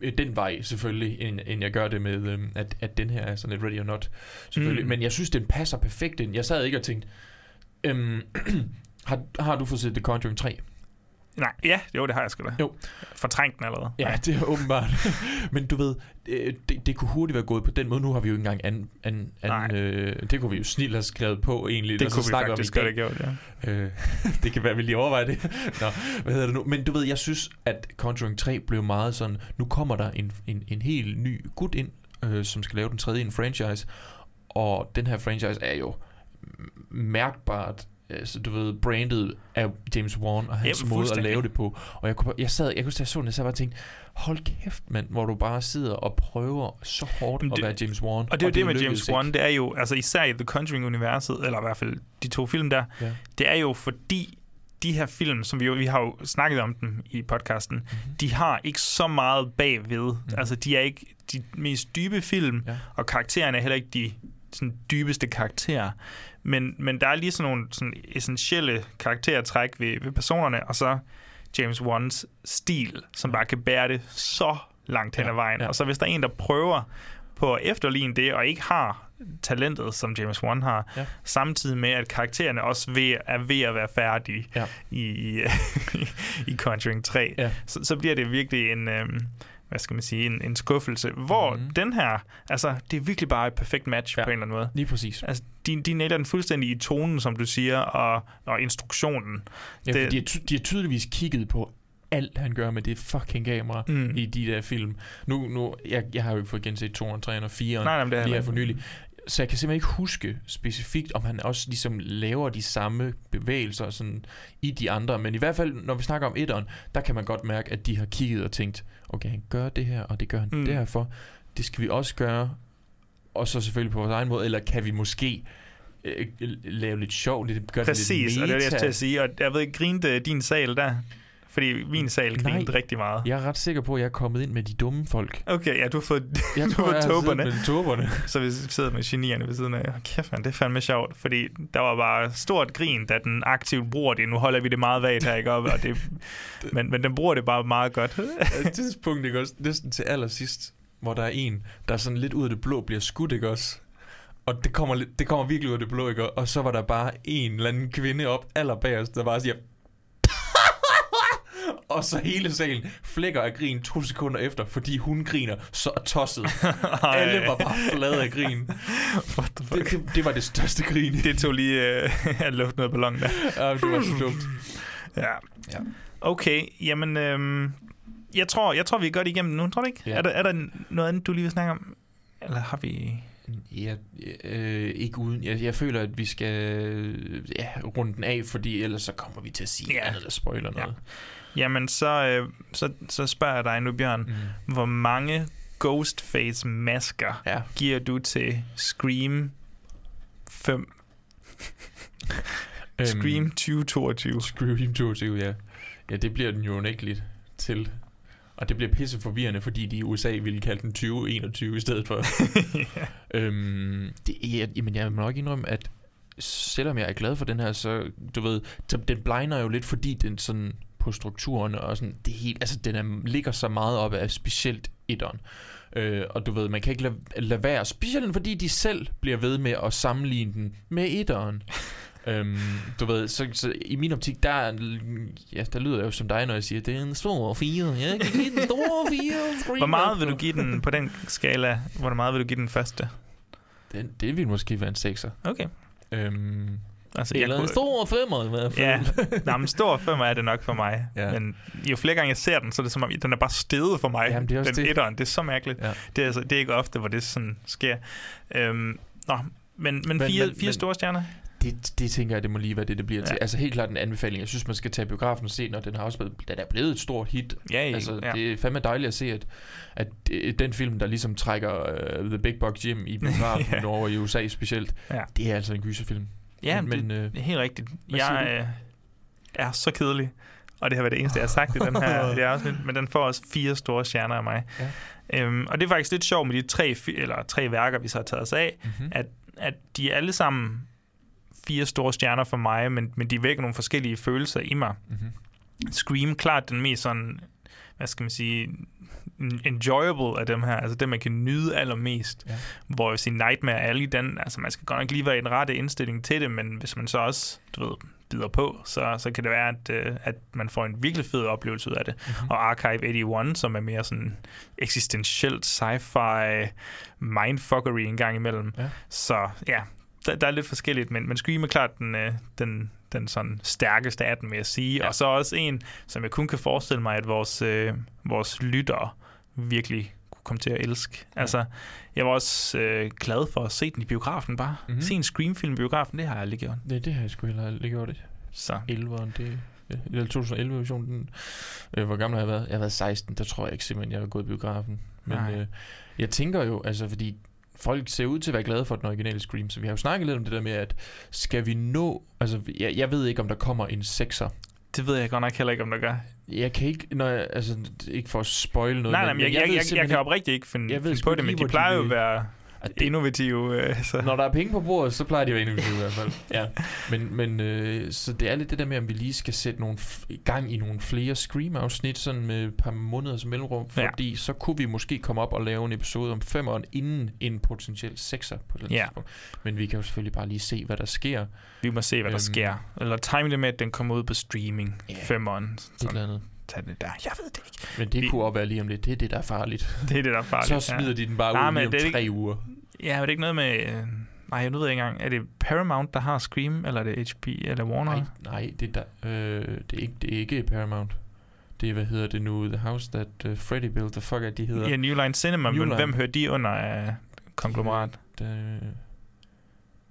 øh, den vej selvfølgelig end, end jeg gør det med øhm, at, at den her er sådan lidt ready or not selvfølgelig. Mm. Men jeg synes den passer perfekt ind. Jeg sad ikke og tænkte øhm, har, har du fået set The Conjuring 3? Nej, ja, jo, det har jeg sgu da. Jo. Fortrængt den allerede. Ja, det er åbenbart. Men du ved, øh, det, det kunne hurtigt være gået på den måde. Nu har vi jo ikke engang an, an, Nej. an, øh, det kunne vi jo snilt have skrevet på egentlig. Det og så kunne vi faktisk godt have gjort, ja. Øh, det kan være, vi lige overvejer det. Nå, hvad hedder det nu? Men du ved, jeg synes, at Conjuring 3 blev meget sådan, nu kommer der en, en, en helt ny gut ind, øh, som skal lave den tredje i en franchise. Og den her franchise er jo mærkbart altså, du ved, brandet af James Wan og hans Jamen, måde at lave det på. Og jeg, kunne, jeg sad, jeg kunne jeg så den, og så bare tænkte, hold kæft, mand, hvor du bare sidder og prøver så hårdt Men at det- være James Wan. Og det er jo det med lykkedes James. Wan, det er jo, altså især i The Conjuring-universet, eller i hvert fald de to film der, Ja. det er jo fordi, de her film, som vi jo, vi har jo snakket om dem i podcasten, mm-hmm. de har ikke så meget bagved. Mm. Altså, de er ikke de mest dybe film, Ja. og karaktererne er heller ikke de sådan, dybeste karakterer. Men, men der er lige sådan nogle sådan essentielle karaktertræk ved, ved personerne, og så James Wans stil, som bare kan bære det så langt hen ad Ja, vejen. ja. Og så hvis der er en, der prøver på at efterligne det, og ikke har talentet, som James Wan har, Ja. samtidig med, at karaktererne også ved, er ved at være færdige Ja. i, i, i Conjuring 3, Ja. så, så bliver det virkelig en, øhm, hvad skal man sige, en, en skuffelse. Hvor mm. den her, altså, det er virkelig bare et perfekt match Ja. på en eller anden måde. Lige præcis. Altså, de, de nailer den fuldstændig i tonen, som du siger, og, og instruktionen. Ja, Det- de, har ty- de har tydeligvis kigget på alt, han gør med det fucking kamera Mm. i de der film. Nu, nu jeg, jeg har jo ikke fået genset 2, 3 og 4 Nej, nej, men det har lige her for nylig. Så jeg kan simpelthen ikke huske specifikt, om han også ligesom laver de samme bevægelser sådan i de andre. Men i hvert fald, når vi snakker om etteren, der kan man godt mærke, at de har kigget og tænkt, okay, han gør det her, og det gør han Mm. derfor. Det skal vi også gøre. Og så selvfølgelig på vores egen måde. Eller kan vi måske øh, lave lidt sjov, lidt, gøre Præcis, det lidt og det er det, jeg meta? skulle til at sige. Og jeg ved ikke, grinte din sal der? Fordi min sal grinede rigtig meget. Jeg er ret sikker på, at jeg er kommet ind med de dumme folk. Okay, ja, du har fået, Jeg du tror, har tåberne. med tåberne. Så vi sidder med genierne ved siden af. Kæft, man, det er fandme sjovt, fordi der var bare stort grin, da den aktivt bruger det. Nu holder vi det meget vagt her, ikke op? Og det, men, men den bruger det bare meget godt. Et tidspunkt, ikke også? Næsten til allersidst, hvor der er en, der sådan lidt ud af det blå bliver skudt, ikke også? Og det kommer, det kommer virkelig ud af det blå, ikke? Og så var der bare en eller anden kvinde op allerbagerst, der bare siger... og så hele salen flækker af grin to sekunder efter, fordi hun griner så tosset. Alle var bare flade af grin. Det, det, det var det største grin. Det tog lige øh, at lufte noget ballon der. Ja, det var så dumt. Ja. Ja. Okay, jamen... Øhm, jeg, tror, jeg tror, vi er godt igennem nu, tror du ikke? Ja. Er, der, er der noget andet, du lige vil snakke om? Eller har vi... Ja, øh, ikke uden. Jeg, jeg føler, at vi skal øh, ja, runde den af, fordi ellers så kommer vi til at sige Ja. andet eller spoiler Ja. Jamen, så, øh, så, så spørger jeg dig nu, Bjørn. Mm. Hvor mange Ghostface-masker Ja. giver du til Scream 5? Scream 2022. Scream 22, ja. Ja, det bliver den jo unægteligt til. Og det bliver pisse forvirrende, fordi de i USA ville kalde den 2021 i stedet for. øhm, det, ja, jamen, jeg må nok indrømme, at selvom jeg er glad for den her, så du ved, den blinder jo lidt, fordi den sådan på strukturen og sådan, det er helt, altså den er, ligger så meget op af specielt etteren. Øh, og du ved, man kan ikke lade, lade være, specielt fordi de selv bliver ved med at sammenligne den med etteren. øhm, du ved, så, så i min optik, der, er- ja, der lyder jeg jo som dig, når jeg siger, det er en stor fire. Jeg kan give den store fire. Hvor meget vil efter." du give den på den skala? Hvor meget vil du give den første? Den, det vil måske være en sekser. Okay. Øhm, Altså, eller en kunne- stor femmer i hvert fald. Ja, Nå, men stor femmer er det nok for mig. Ja. Men jo flere gange jeg ser den, så er det som om, den er bare steget for mig. Jamen, det er også den det. etteren, det er så mærkeligt. Ja. Det, er, altså, det er ikke ofte, hvor det sådan sker. Øhm, nå, men, men, Men- fire, men- fire men- store stjerner? Det, det tænker jeg, det må lige være det, det bliver ja. til. Altså helt klart en anbefaling. Jeg synes, man skal tage biografen og se, når den har også blevet, den er blevet et stort hit. Ja, ja, altså, ja. det er fandme dejligt at se, at, at det- den film, der ligesom trækker uh, The Big Buck Jim i biografen Ja. over i USA specielt, Ja. det er altså en gyserfilm. Ja, men, men, men, det, øh, det er helt rigtigt. Jeg øh, er så kedelig, og det har været det eneste, jeg har sagt i den her, det her afsnit, men den får også fire store stjerner af mig. Ja. Øhm, og det er faktisk lidt sjovt med de tre, eller tre værker, vi så har taget os af, Mhm. mm-hmm. at, at de er alle sammen fire store stjerner for mig, men, men de vækker nogle forskellige følelser i mig. Mhm. Scream, klart den mest sådan, hvad skal man sige, enjoyable af dem her, altså det, man kan nyde allermest. Ja. Hvor vil sige, Nightmare Alley, den, altså man skal godt nok lige være i den rette indstilling til det, men hvis man så også, du ved, bider på, så, så kan det være, at, øh, at man får en virkelig fed oplevelse ud af det. Mm-hmm. Og Archive 81, som er mere sådan eksistentielt sci-fi mindfuckery en gang imellem. Ja. Så ja, der, der er lidt forskelligt, men, men Scream er klart den, øh, den, den sådan stærkeste af den, vil jeg sige. Ja. Og så også en, som jeg kun kan forestille mig, at vores, øh, vores lyttere virkelig kunne komme til at elske. Ja. Altså, jeg var også øh, glad for at se den i biografen bare. Mhm. Mm-hmm. Se en Scream-film i biografen, det har jeg aldrig gjort. det, det har jeg sgu heller aldrig gjort det. Så 11'eren, det ja, eller 2011-versionen. Den, øh, hvor gammel har jeg været? Jeg har været 16, der tror jeg ikke simpelthen, jeg har gået i biografen. Men Nej. øh, jeg tænker jo, altså fordi folk ser ud til at være glade for den originale Scream, så vi har jo snakket lidt om det der med, at skal vi nå... Altså, jeg, jeg ved ikke, om der kommer en sekser. det ved jeg godt nok heller ikke, om der gør. Jeg kan ikke, når jeg, altså, ikke for at spoil noget, Nej, nej, men jeg, jeg, jeg, jeg, jeg kan oprigtigt ikke finde, Jeg ved finde på det, men de plejer jo at være det- innovative. Øh, så. Når der er penge på bordet, så plejer de at være innovative i hvert fald. Ja. Men, men øh, så det er lidt det der med, om vi lige skal sætte nogle gang i nogle flere Scream-afsnit, sådan med et par måneders mellemrum, Ja. fordi så kunne vi måske komme op og lave en episode om femeren inden en potentiel sekser på det Ja. tidspunkt. Men vi kan jo selvfølgelig bare lige se, hvad der sker. Vi må se, hvad der Øhm. sker. Eller time det med, at den kommer ud på streaming. Ja. Femmeren. Et eller andet. Tag det der. Jeg ved det ikke. Men det Vi- kunne også være lige om lidt. Det er det, der er farligt. Det er det, der er farligt. Så smider de den bare Nej, ud lige om det tre ikke- uger. Ja, men det er ikke noget med... Øh, nej, jeg ved ikke engang. Er det Paramount, der har Scream, eller er det HP, eller Warner? Nej, nej det, er der, øh, det, er ikke, det er ikke Paramount. Det er, hvad hedder det nu? The House That uh, Freddy Built. The fuck er de hedder? Ja, New Line Cinema, New men Line. hvem hører de under af konglomerat? Det,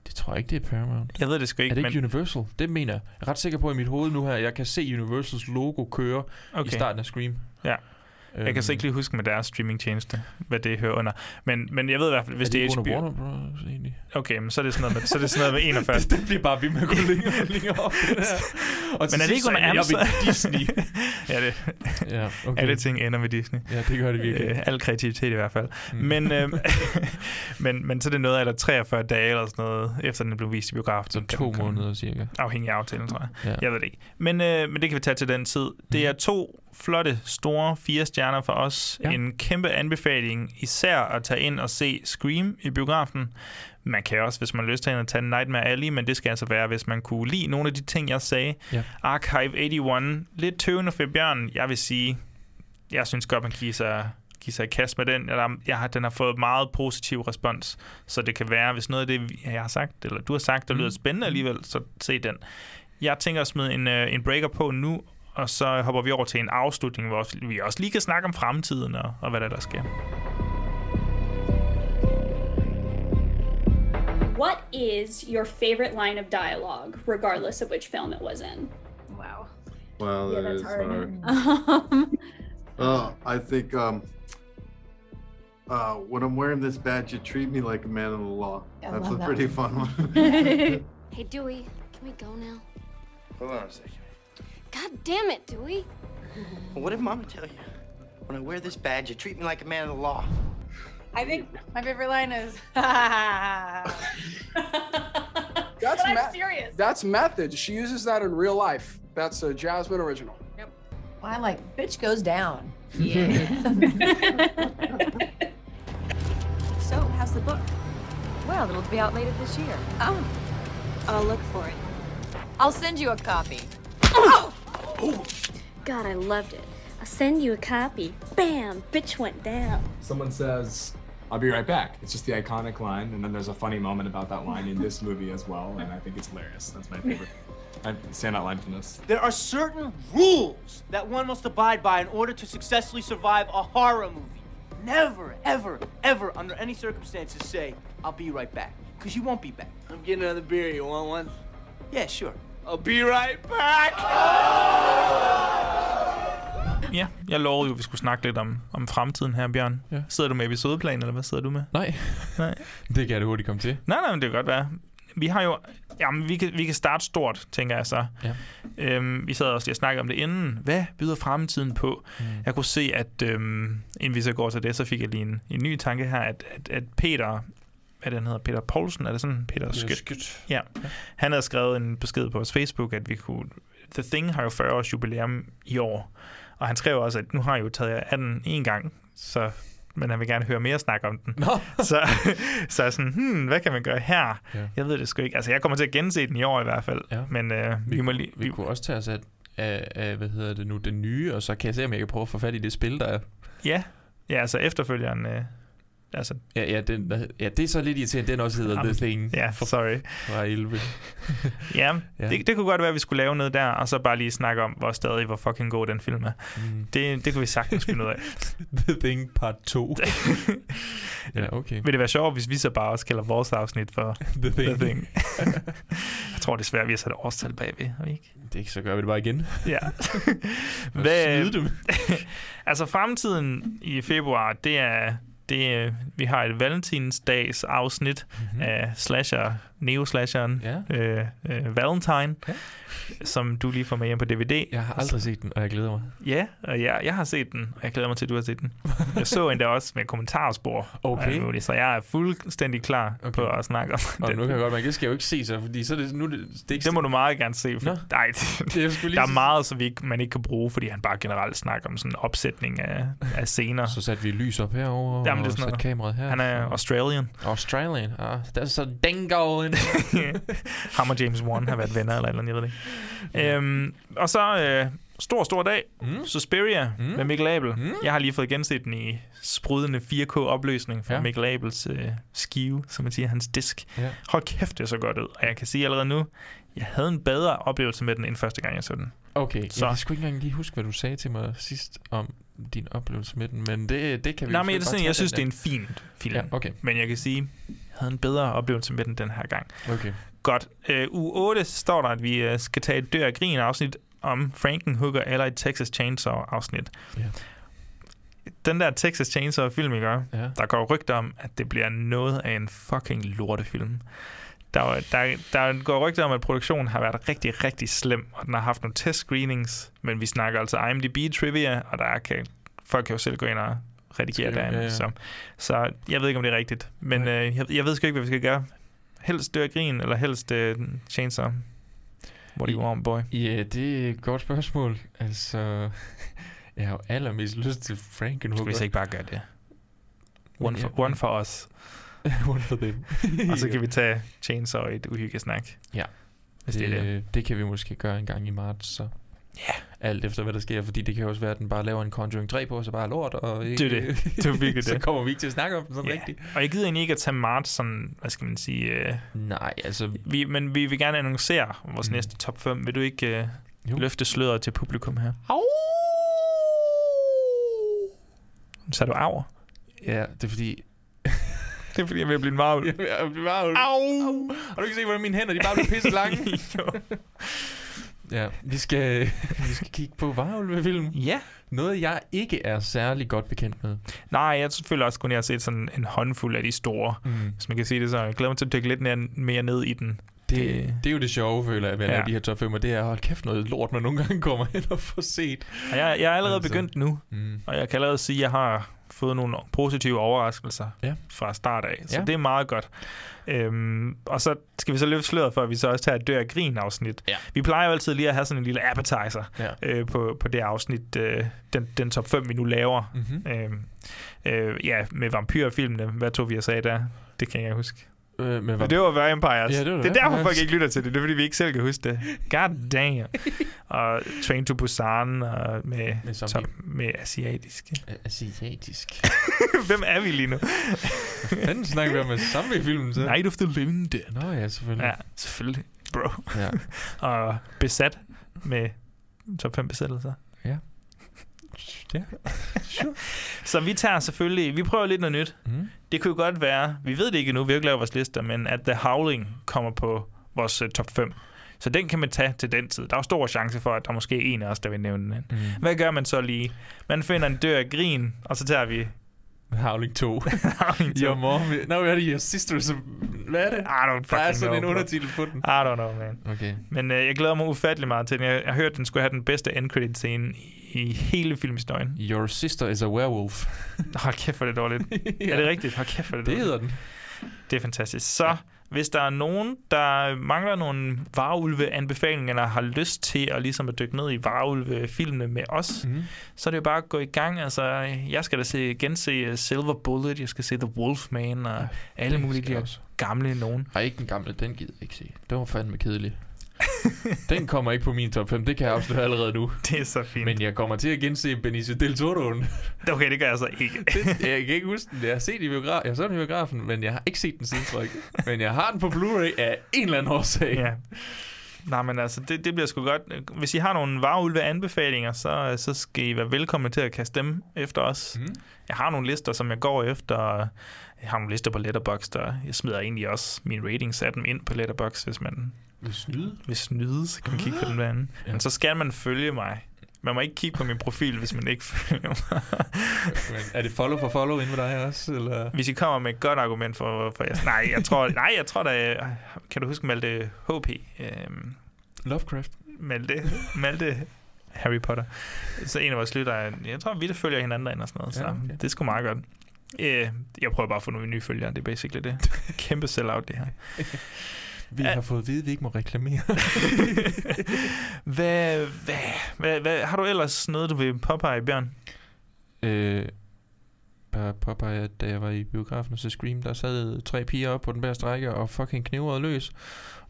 det tror jeg ikke, det er Paramount. Jeg ved det sgu ikke, er det ikke men... Universal? Det mener jeg. Jeg er ret sikker på i mit hoved nu her, jeg kan se Universals logo køre okay. i starten af Scream. Ja. Jeg kan så Øhm, ikke lige huske med deres streamingtjeneste, hvad det hører under. Men, men jeg ved i hvert fald, hvis er det er ikke HBO... Warner Bros. egentlig? Okay, men så er det sådan noget med, så er det sådan noget med 41. det, det bliver bare ved med at gå længere og længere op. det der. Og Men er det ikke under jeg Amazon? ved Disney. ja, det, ja, okay. alle ting ender med Disney. Ja, det gør det virkelig. Øh, al kreativitet i hvert fald. Mm. Men, øh, men, men så er det noget, eller 43 dage eller sådan noget, efter den blev vist i biografen. Så to måneder cirka. Afhængig af aftalen, tror jeg. Ja. Jeg ved det ikke. Men, øh, men det kan vi tage til den tid. Det er to flotte, store fire stjerner for os. Ja. En kæmpe anbefaling, især at tage ind og se Scream i biografen. Man kan også, hvis man har lyst til at tage Nightmare Alley, men det skal altså være, hvis man kunne lide nogle af de ting, jeg sagde. Ja. Archive 81, lidt tøvende for Bjørn. Jeg vil sige, jeg synes godt, man giver sig, giver sig i kast med den. Jeg har, den har fået meget positiv respons, så det kan være, hvis noget af det, jeg har sagt, eller du har sagt, der lyder spændende alligevel, så se den. Jeg tænker at smide en, øh, en breaker på nu, og så hopper vi over til en afslutning, hvor vi også lige kan snakke om fremtiden og, og hvad der, der sker. What is your favorite line of dialogue, regardless of which film it was in? Wow. Well, Yeah, that's hard. hard. Um, Uh, I think um, uh, when I'm wearing this badge, you treat me like a man of the law. I That's a that pretty one. fun one. Hey, Dewey, can we go now? Hold on a second. God damn it, Dewey. What did Mama tell you? When I wear this badge, you treat me like a man of the law. I think my favorite line is. That's But I'm serious. That's method. She uses that in real life. That's a Jasmine original. Yep. I like bitch goes down. Yeah. So, how's the book? Well, it'll be out later this year. Oh, I'll look for it. I'll send you a copy. God, I loved it. I'll send you a copy. Bam! Bitch went down. Someone says, I'll be right back. It's just the iconic line, and then there's a funny moment about that line in this movie as well, and I think it's hilarious. That's my favorite uh, standout line from this. There are certain rules that one must abide by in order to successfully survive a horror movie. Never, ever, ever, under any circumstances, say, I'll be right back. because you won't be back. I'm getting another beer. You want one? Yeah, sure. I'll be right back. Ja, jeg lovede jo, at vi skulle snakke lidt om, om fremtiden her, Bjørn. Ja. Sidder du med episodeplan, eller hvad sidder du med? Nej. Nej. Det kan det hurtigt komme til. Nej, nej, men det kan godt være. Vi har jo... Jamen, vi kan, vi kan starte stort, tænker jeg så. Ja. Øhm, vi sad også lige og snakkede om det inden. Hvad byder fremtiden på? Mm. Jeg kunne se, at øhm, inden vi så går til det, så fik jeg lige en, en ny tanke her, at, at, at Peter... Hvad den hedder? Peter Poulsen? Er det sådan? Peter, Skyt. Skyt. Ja. Han havde skrevet en besked på vores Facebook, at vi kunne... The Thing har jo 40 års jubilæum i år. Og han skrev også, at nu har jeg jo taget jer af den en gang, så men han vil gerne høre mere snak om den. Nå. så, så er sådan, hmm, hvad kan man gøre her? Ja. Jeg ved det sgu ikke. Altså, jeg kommer til at gense den i år i hvert fald. Ja. Men øh, vi, Vi, må kunne, lige... vi kunne også tage os af, af, af, hvad hedder det nu, det nye, og så kan jeg se, om jeg kan prøve at få fat i det spil, der er. Ja, ja altså efterfølgeren... Øh, altså, Ja, ja, den, hvad ja, det er så lidt irriterende, den også hedder Jamen, The Thing. ja, sorry. Fra 11. ja, Ja. Det, det kunne godt være, at vi skulle lave noget der, og så bare lige snakke om, hvor stadig, hvor fucking god den film er. Mm. Det, det kunne vi sagtens finde ud af. The Thing part 2. ja, okay. Vil det være sjovt, hvis vi så bare også kalder vores afsnit for The Thing. The Thing. jeg tror desværre, vi har sat årstal bagved, har vi ikke? Det ikke, så gør vi det bare igen. Ja. Snyde dem. altså fremtiden i februar, det er, det er vi har et valentinsdags afsnit Mhm. mm-hmm. af slasher, neo-slasheren Ja. øh, øh, Valentine, Ja. som du lige får med hjem på DVD. Jeg har aldrig set den, og jeg glæder mig. Ja, og jeg, jeg har set den, og jeg glæder mig til, at du har set den. Jeg så endda også med kommentarspor. og Okay. muligt, så jeg er fuldstændig klar okay. på at snakke om Og den. nu kan jeg godt mærke, det skal jeg jo ikke se så, fordi så er det, nu er det, det er ikke Det må du meget gerne se. For, Nå. nej, det, skulle lige der er meget, som vi ikke, man ikke kan bruge, fordi han bare generelt snakker om sådan en opsætning af, af scener. Så satte vi lys op herover Jamen, det er og sådan satte noget. kameraet her. Han er Australian. Australian. Ah, that's a dingo. in- Ham og James Wan har været venner eller eller andet, jeg ved det ikke. Øhm, og så øh, stor, stor dag. Mm. Suspiria Mm. med Mikkel Abel. Mm. Jeg har lige fået genset den i sprudende 4K-opløsning fra Ja. Mikkel Abels øh, skive, som man siger, hans disk. Ja. Hold kæft, det så godt ud. Og jeg kan sige allerede nu, jeg havde en bedre oplevelse med den, end første gang, jeg så den. Okay, Så- jeg kan sgu ikke engang lige huske, hvad du sagde til mig sidst om din oplevelse med den, men det, det kan vi Nej, men jeg, sådan, jeg synes, det er en fin film. Ja, okay. Men jeg kan sige, havde en bedre oplevelse med den den her gang. Okay. Godt. Øh, uge 8 står der, at vi øh, skal tage et dør og grin afsnit om Frankenhooker eller et Texas Chainsaw afsnit. Ja. Den der Texas Chainsaw film, ikke? Ja. Der går rygter om, at det bliver noget af en fucking lortefilm. Der, der, der går rygter om, at produktionen har været rigtig, rigtig slem, og den har haft nogle test screenings, men vi snakker altså IMDb trivia, og der kan, folk kan jo selv gå ind og redigere Skrive, derinde. ja, ja. Så, så jeg ved ikke, om det er rigtigt, men Nej. øh, jeg, jeg ved sgu ikke, hvad vi skal gøre. Helst dør grin, eller helst øh, Chainsaw. What do you want, boy? Ja, det er et godt spørgsmål. Altså, jeg har jo allermest lyst til Frankenhooker. Skal vi så ikke bare gøre det? One for, one for us. One for them. Og så kan vi tage Chainsaw i et uhyggesnak. Ja. Hvis det er det. det kan vi måske gøre en gang i marts, så. Ja. Alt efter, hvad der sker, fordi det kan jo også være, at den bare laver en Conjuring 3 på, så bare er lort, og ikke, Det er det. Det er virkelig så det. kommer vi ikke til at snakke om den sådan Ja. rigtigt. Og jeg gider egentlig ikke at tage marts sådan, hvad skal man sige... Øh, Nej, altså... vi, men vi vil gerne annoncere vores Mm. næste top 5. Vil du ikke øh, Jo. løfte sløret til publikum her? Så er du arver. Ja, det er fordi... Det er fordi, jeg vil blive en varvel. Jeg er blevet varvel. Au! Og du kan se, hvordan mine hænder, de bare bliver pisse lange. Ja, vi skal, vi skal kigge på varulvefilm. Ja. Noget, jeg ikke er særlig godt bekendt med. Nej, jeg føler også kun, jeg har set sådan en håndfuld af de store. Mm. Hvis man kan sige det så. Jeg glæder mig til at dykke lidt mere ned i den. Det, det er jo det sjove, føler jeg, ved Ja. de her top 5, og det er, hold kæft noget lort, man nogle gange kommer hen og får set. Og jeg, jeg er allerede Altså. begyndt nu, Mm. og jeg kan allerede sige, at jeg har fået nogle positive overraskelser Ja. fra start af. Så Ja. det er meget godt. Øhm, og så skal vi så løfte sløret for, at vi så også tager et dør af grin afsnit. Ja. Vi plejer jo altid lige at have sådan en lille appetizer Ja. øh, på, på det afsnit, øh, den, den top 5, vi nu laver. Mhm. Øhm, øh, ja, med vampyrfilmene. Hvad tog vi og sagde der? Det kan jeg huske. Øh, men Men det var Vampires. Ja, det var det er derfor, folk ikke lytter til det. Det er, fordi vi ikke selv kan huske det. God damn. og Train to Busan og med, Med top, med asiatiske. Asiatisk. Hvem er vi lige nu? Hvad fanden snakker vi om med zombiefilmen så? Night of the Living Dead. Nå ja, selvfølgelig. Ja, selvfølgelig, bro. Ja. og besat med top 5 besættelser. Ja. Ja, Så vi tager selvfølgelig, vi prøver lidt noget nyt. Mm. Det kunne jo godt være, vi ved det ikke endnu, vi har ikke lavet vores lister, men at The Howling kommer på vores uh, top 5. Så den kan man tage til den tid. Der er stor chance for, at der måske er en af os, der vil nævne den. Mm. Hvad gør man så lige? Man finder en dør af grin, og så tager vi... Howling 2. Howling 2. Your mom... No, hvad er det? Your sisters... Hvad er det? I don't Der er fucking sådan know, en undertitel på den. I don't know, man. Okay. Men øh, jeg glæder mig ufattelig meget til den. Jeg, jeg har hørt, at den skulle have den bedste end credit scene i, hele filmhistorien. Your sister is a werewolf. Hold kæft, er det dårligt. Ja. Er det rigtigt? Hold kæft, er det Det dårligt. hedder den. Det er fantastisk. Så hvis der er nogen, der mangler nogle varulve-anbefalinger, eller har lyst til at, ligesom at dykke ned i varulve-filmene med os, mm. så er det jo bare at gå i gang. Altså, jeg skal da se, gense uh, Silver Bullet, jeg skal se The Wolfman, og ja, alle mulige de her gamle nogen. Ej, ikke den gamle, den gider jeg ikke se. Det var fandme kedelig. den kommer ikke på min top 5, det kan jeg afsløre allerede nu. Det er så fint. Men jeg kommer til at gense Benicio Del Toro'en. Okay, det gør jeg så ikke. Den- jeg kan ikke huske den. Jeg har set i biograf. Jeg så den i biografen, men jeg har ikke set den siden, tror jeg. Men jeg har den på Blu-ray af en eller anden årsag. Ja. Nej, men altså, det, det bliver sgu godt. Hvis I har nogle varulve anbefalinger, så, så skal I være velkomne til at kaste dem efter os. Mm. Jeg har nogle lister, som jeg går efter. Jeg har nogle lister på Letterboxd, og jeg smider egentlig også mine ratings af dem ind på Letterboxd, hvis man Vil snyde? vil snyde, så kan man kigge på den derinde. Ja. Men så skal man følge mig. Man må ikke kigge på min profil, hvis man ikke følger mig. Er det follow for follow inde med dig også? Eller? Hvis I kommer med et godt argument for, for jeg, nej, jeg tror, nej, jeg tror da, kan du huske Malte HP? Øhm, Lovecraft. Malte, Malte Harry Potter. Så en af vores lyttere, jeg tror, vi der følger hinanden derinde og sådan noget, Ja, okay. det er sgu meget godt. Øh, jeg prøver bare at få nogle nye følgere, det er basically det. Kæmpe sell-out, det her. Vi har fået at vide, at vi ikke må reklamere. Hvad, hvad, hvad, hvad, har du ellers noget, du vil påpege, Bjørn? øh, bare påpege, at da jeg var i biografen og så Scream, der sad tre piger op på den bærste række og fucking knævrede løs.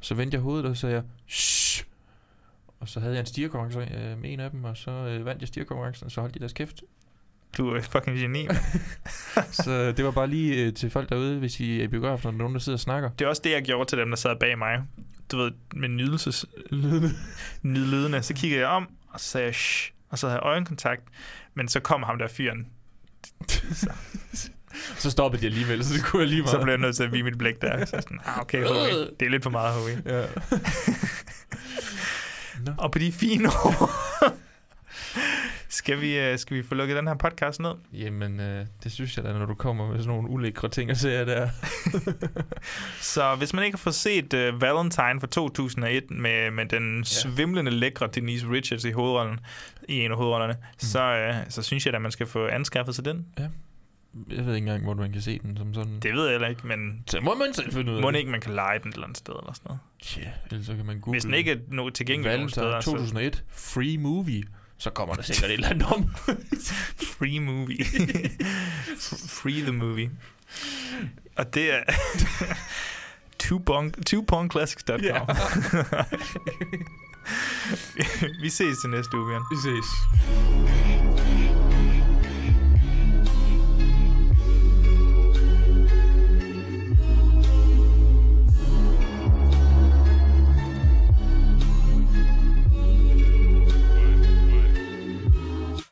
Så vendte jeg hovedet, og så sagde jeg, Shh! Og så havde jeg en stierkonkurrence øh, med en af dem, og så øh, vandt jeg stierkonkurrencen, og så holdt de deres kæft. Du er fucking geni. så det var bare lige øh, til folk derude, hvis I er i biografen, og der er nogen, der sidder og snakker. Det er også det, jeg gjorde til dem, der sad bag mig. Du ved, med nydelses... Nydlydende. Så kiggede jeg om, og så sagde jeg, shh, og så havde jeg øjenkontakt. Men så kom ham der fyren. Så, Så stoppede de alligevel, så det kunne jeg lige meget. så blev jeg nødt til at vige mit blik der. Så sådan, ah, okay, Howie. Det er lidt for meget, Howie. Ja. Og på de fine ord, skal vi, øh, skal vi få lukket den her podcast ned? Jamen, øh, det synes jeg da, når du kommer med sådan nogle ulækre ting og ser der. Så hvis man ikke har fået set uh, Valentine fra 2001 med, med den ja. svimlende lækre Denise Richards i hovedrollen, i en af hovedrollerne, mm. så, uh, så synes jeg at man skal få anskaffet sig den. Ja. Jeg ved ikke engang, hvor man kan se den som sådan. Det ved jeg heller ikke, men Så må man selv finde ud af må det. ikke man kan lege den et eller andet sted eller sådan noget. Ja, ellers så kan man google Hvis den ikke er no- tilgængelig nogen steder, så 2001, free movie. Så kommer der sikkert et eller andet om. free movie. Free the movie. Og det er twopongclassics.com. Ja. vi ses til næste uge, Bjørn. Vi ses.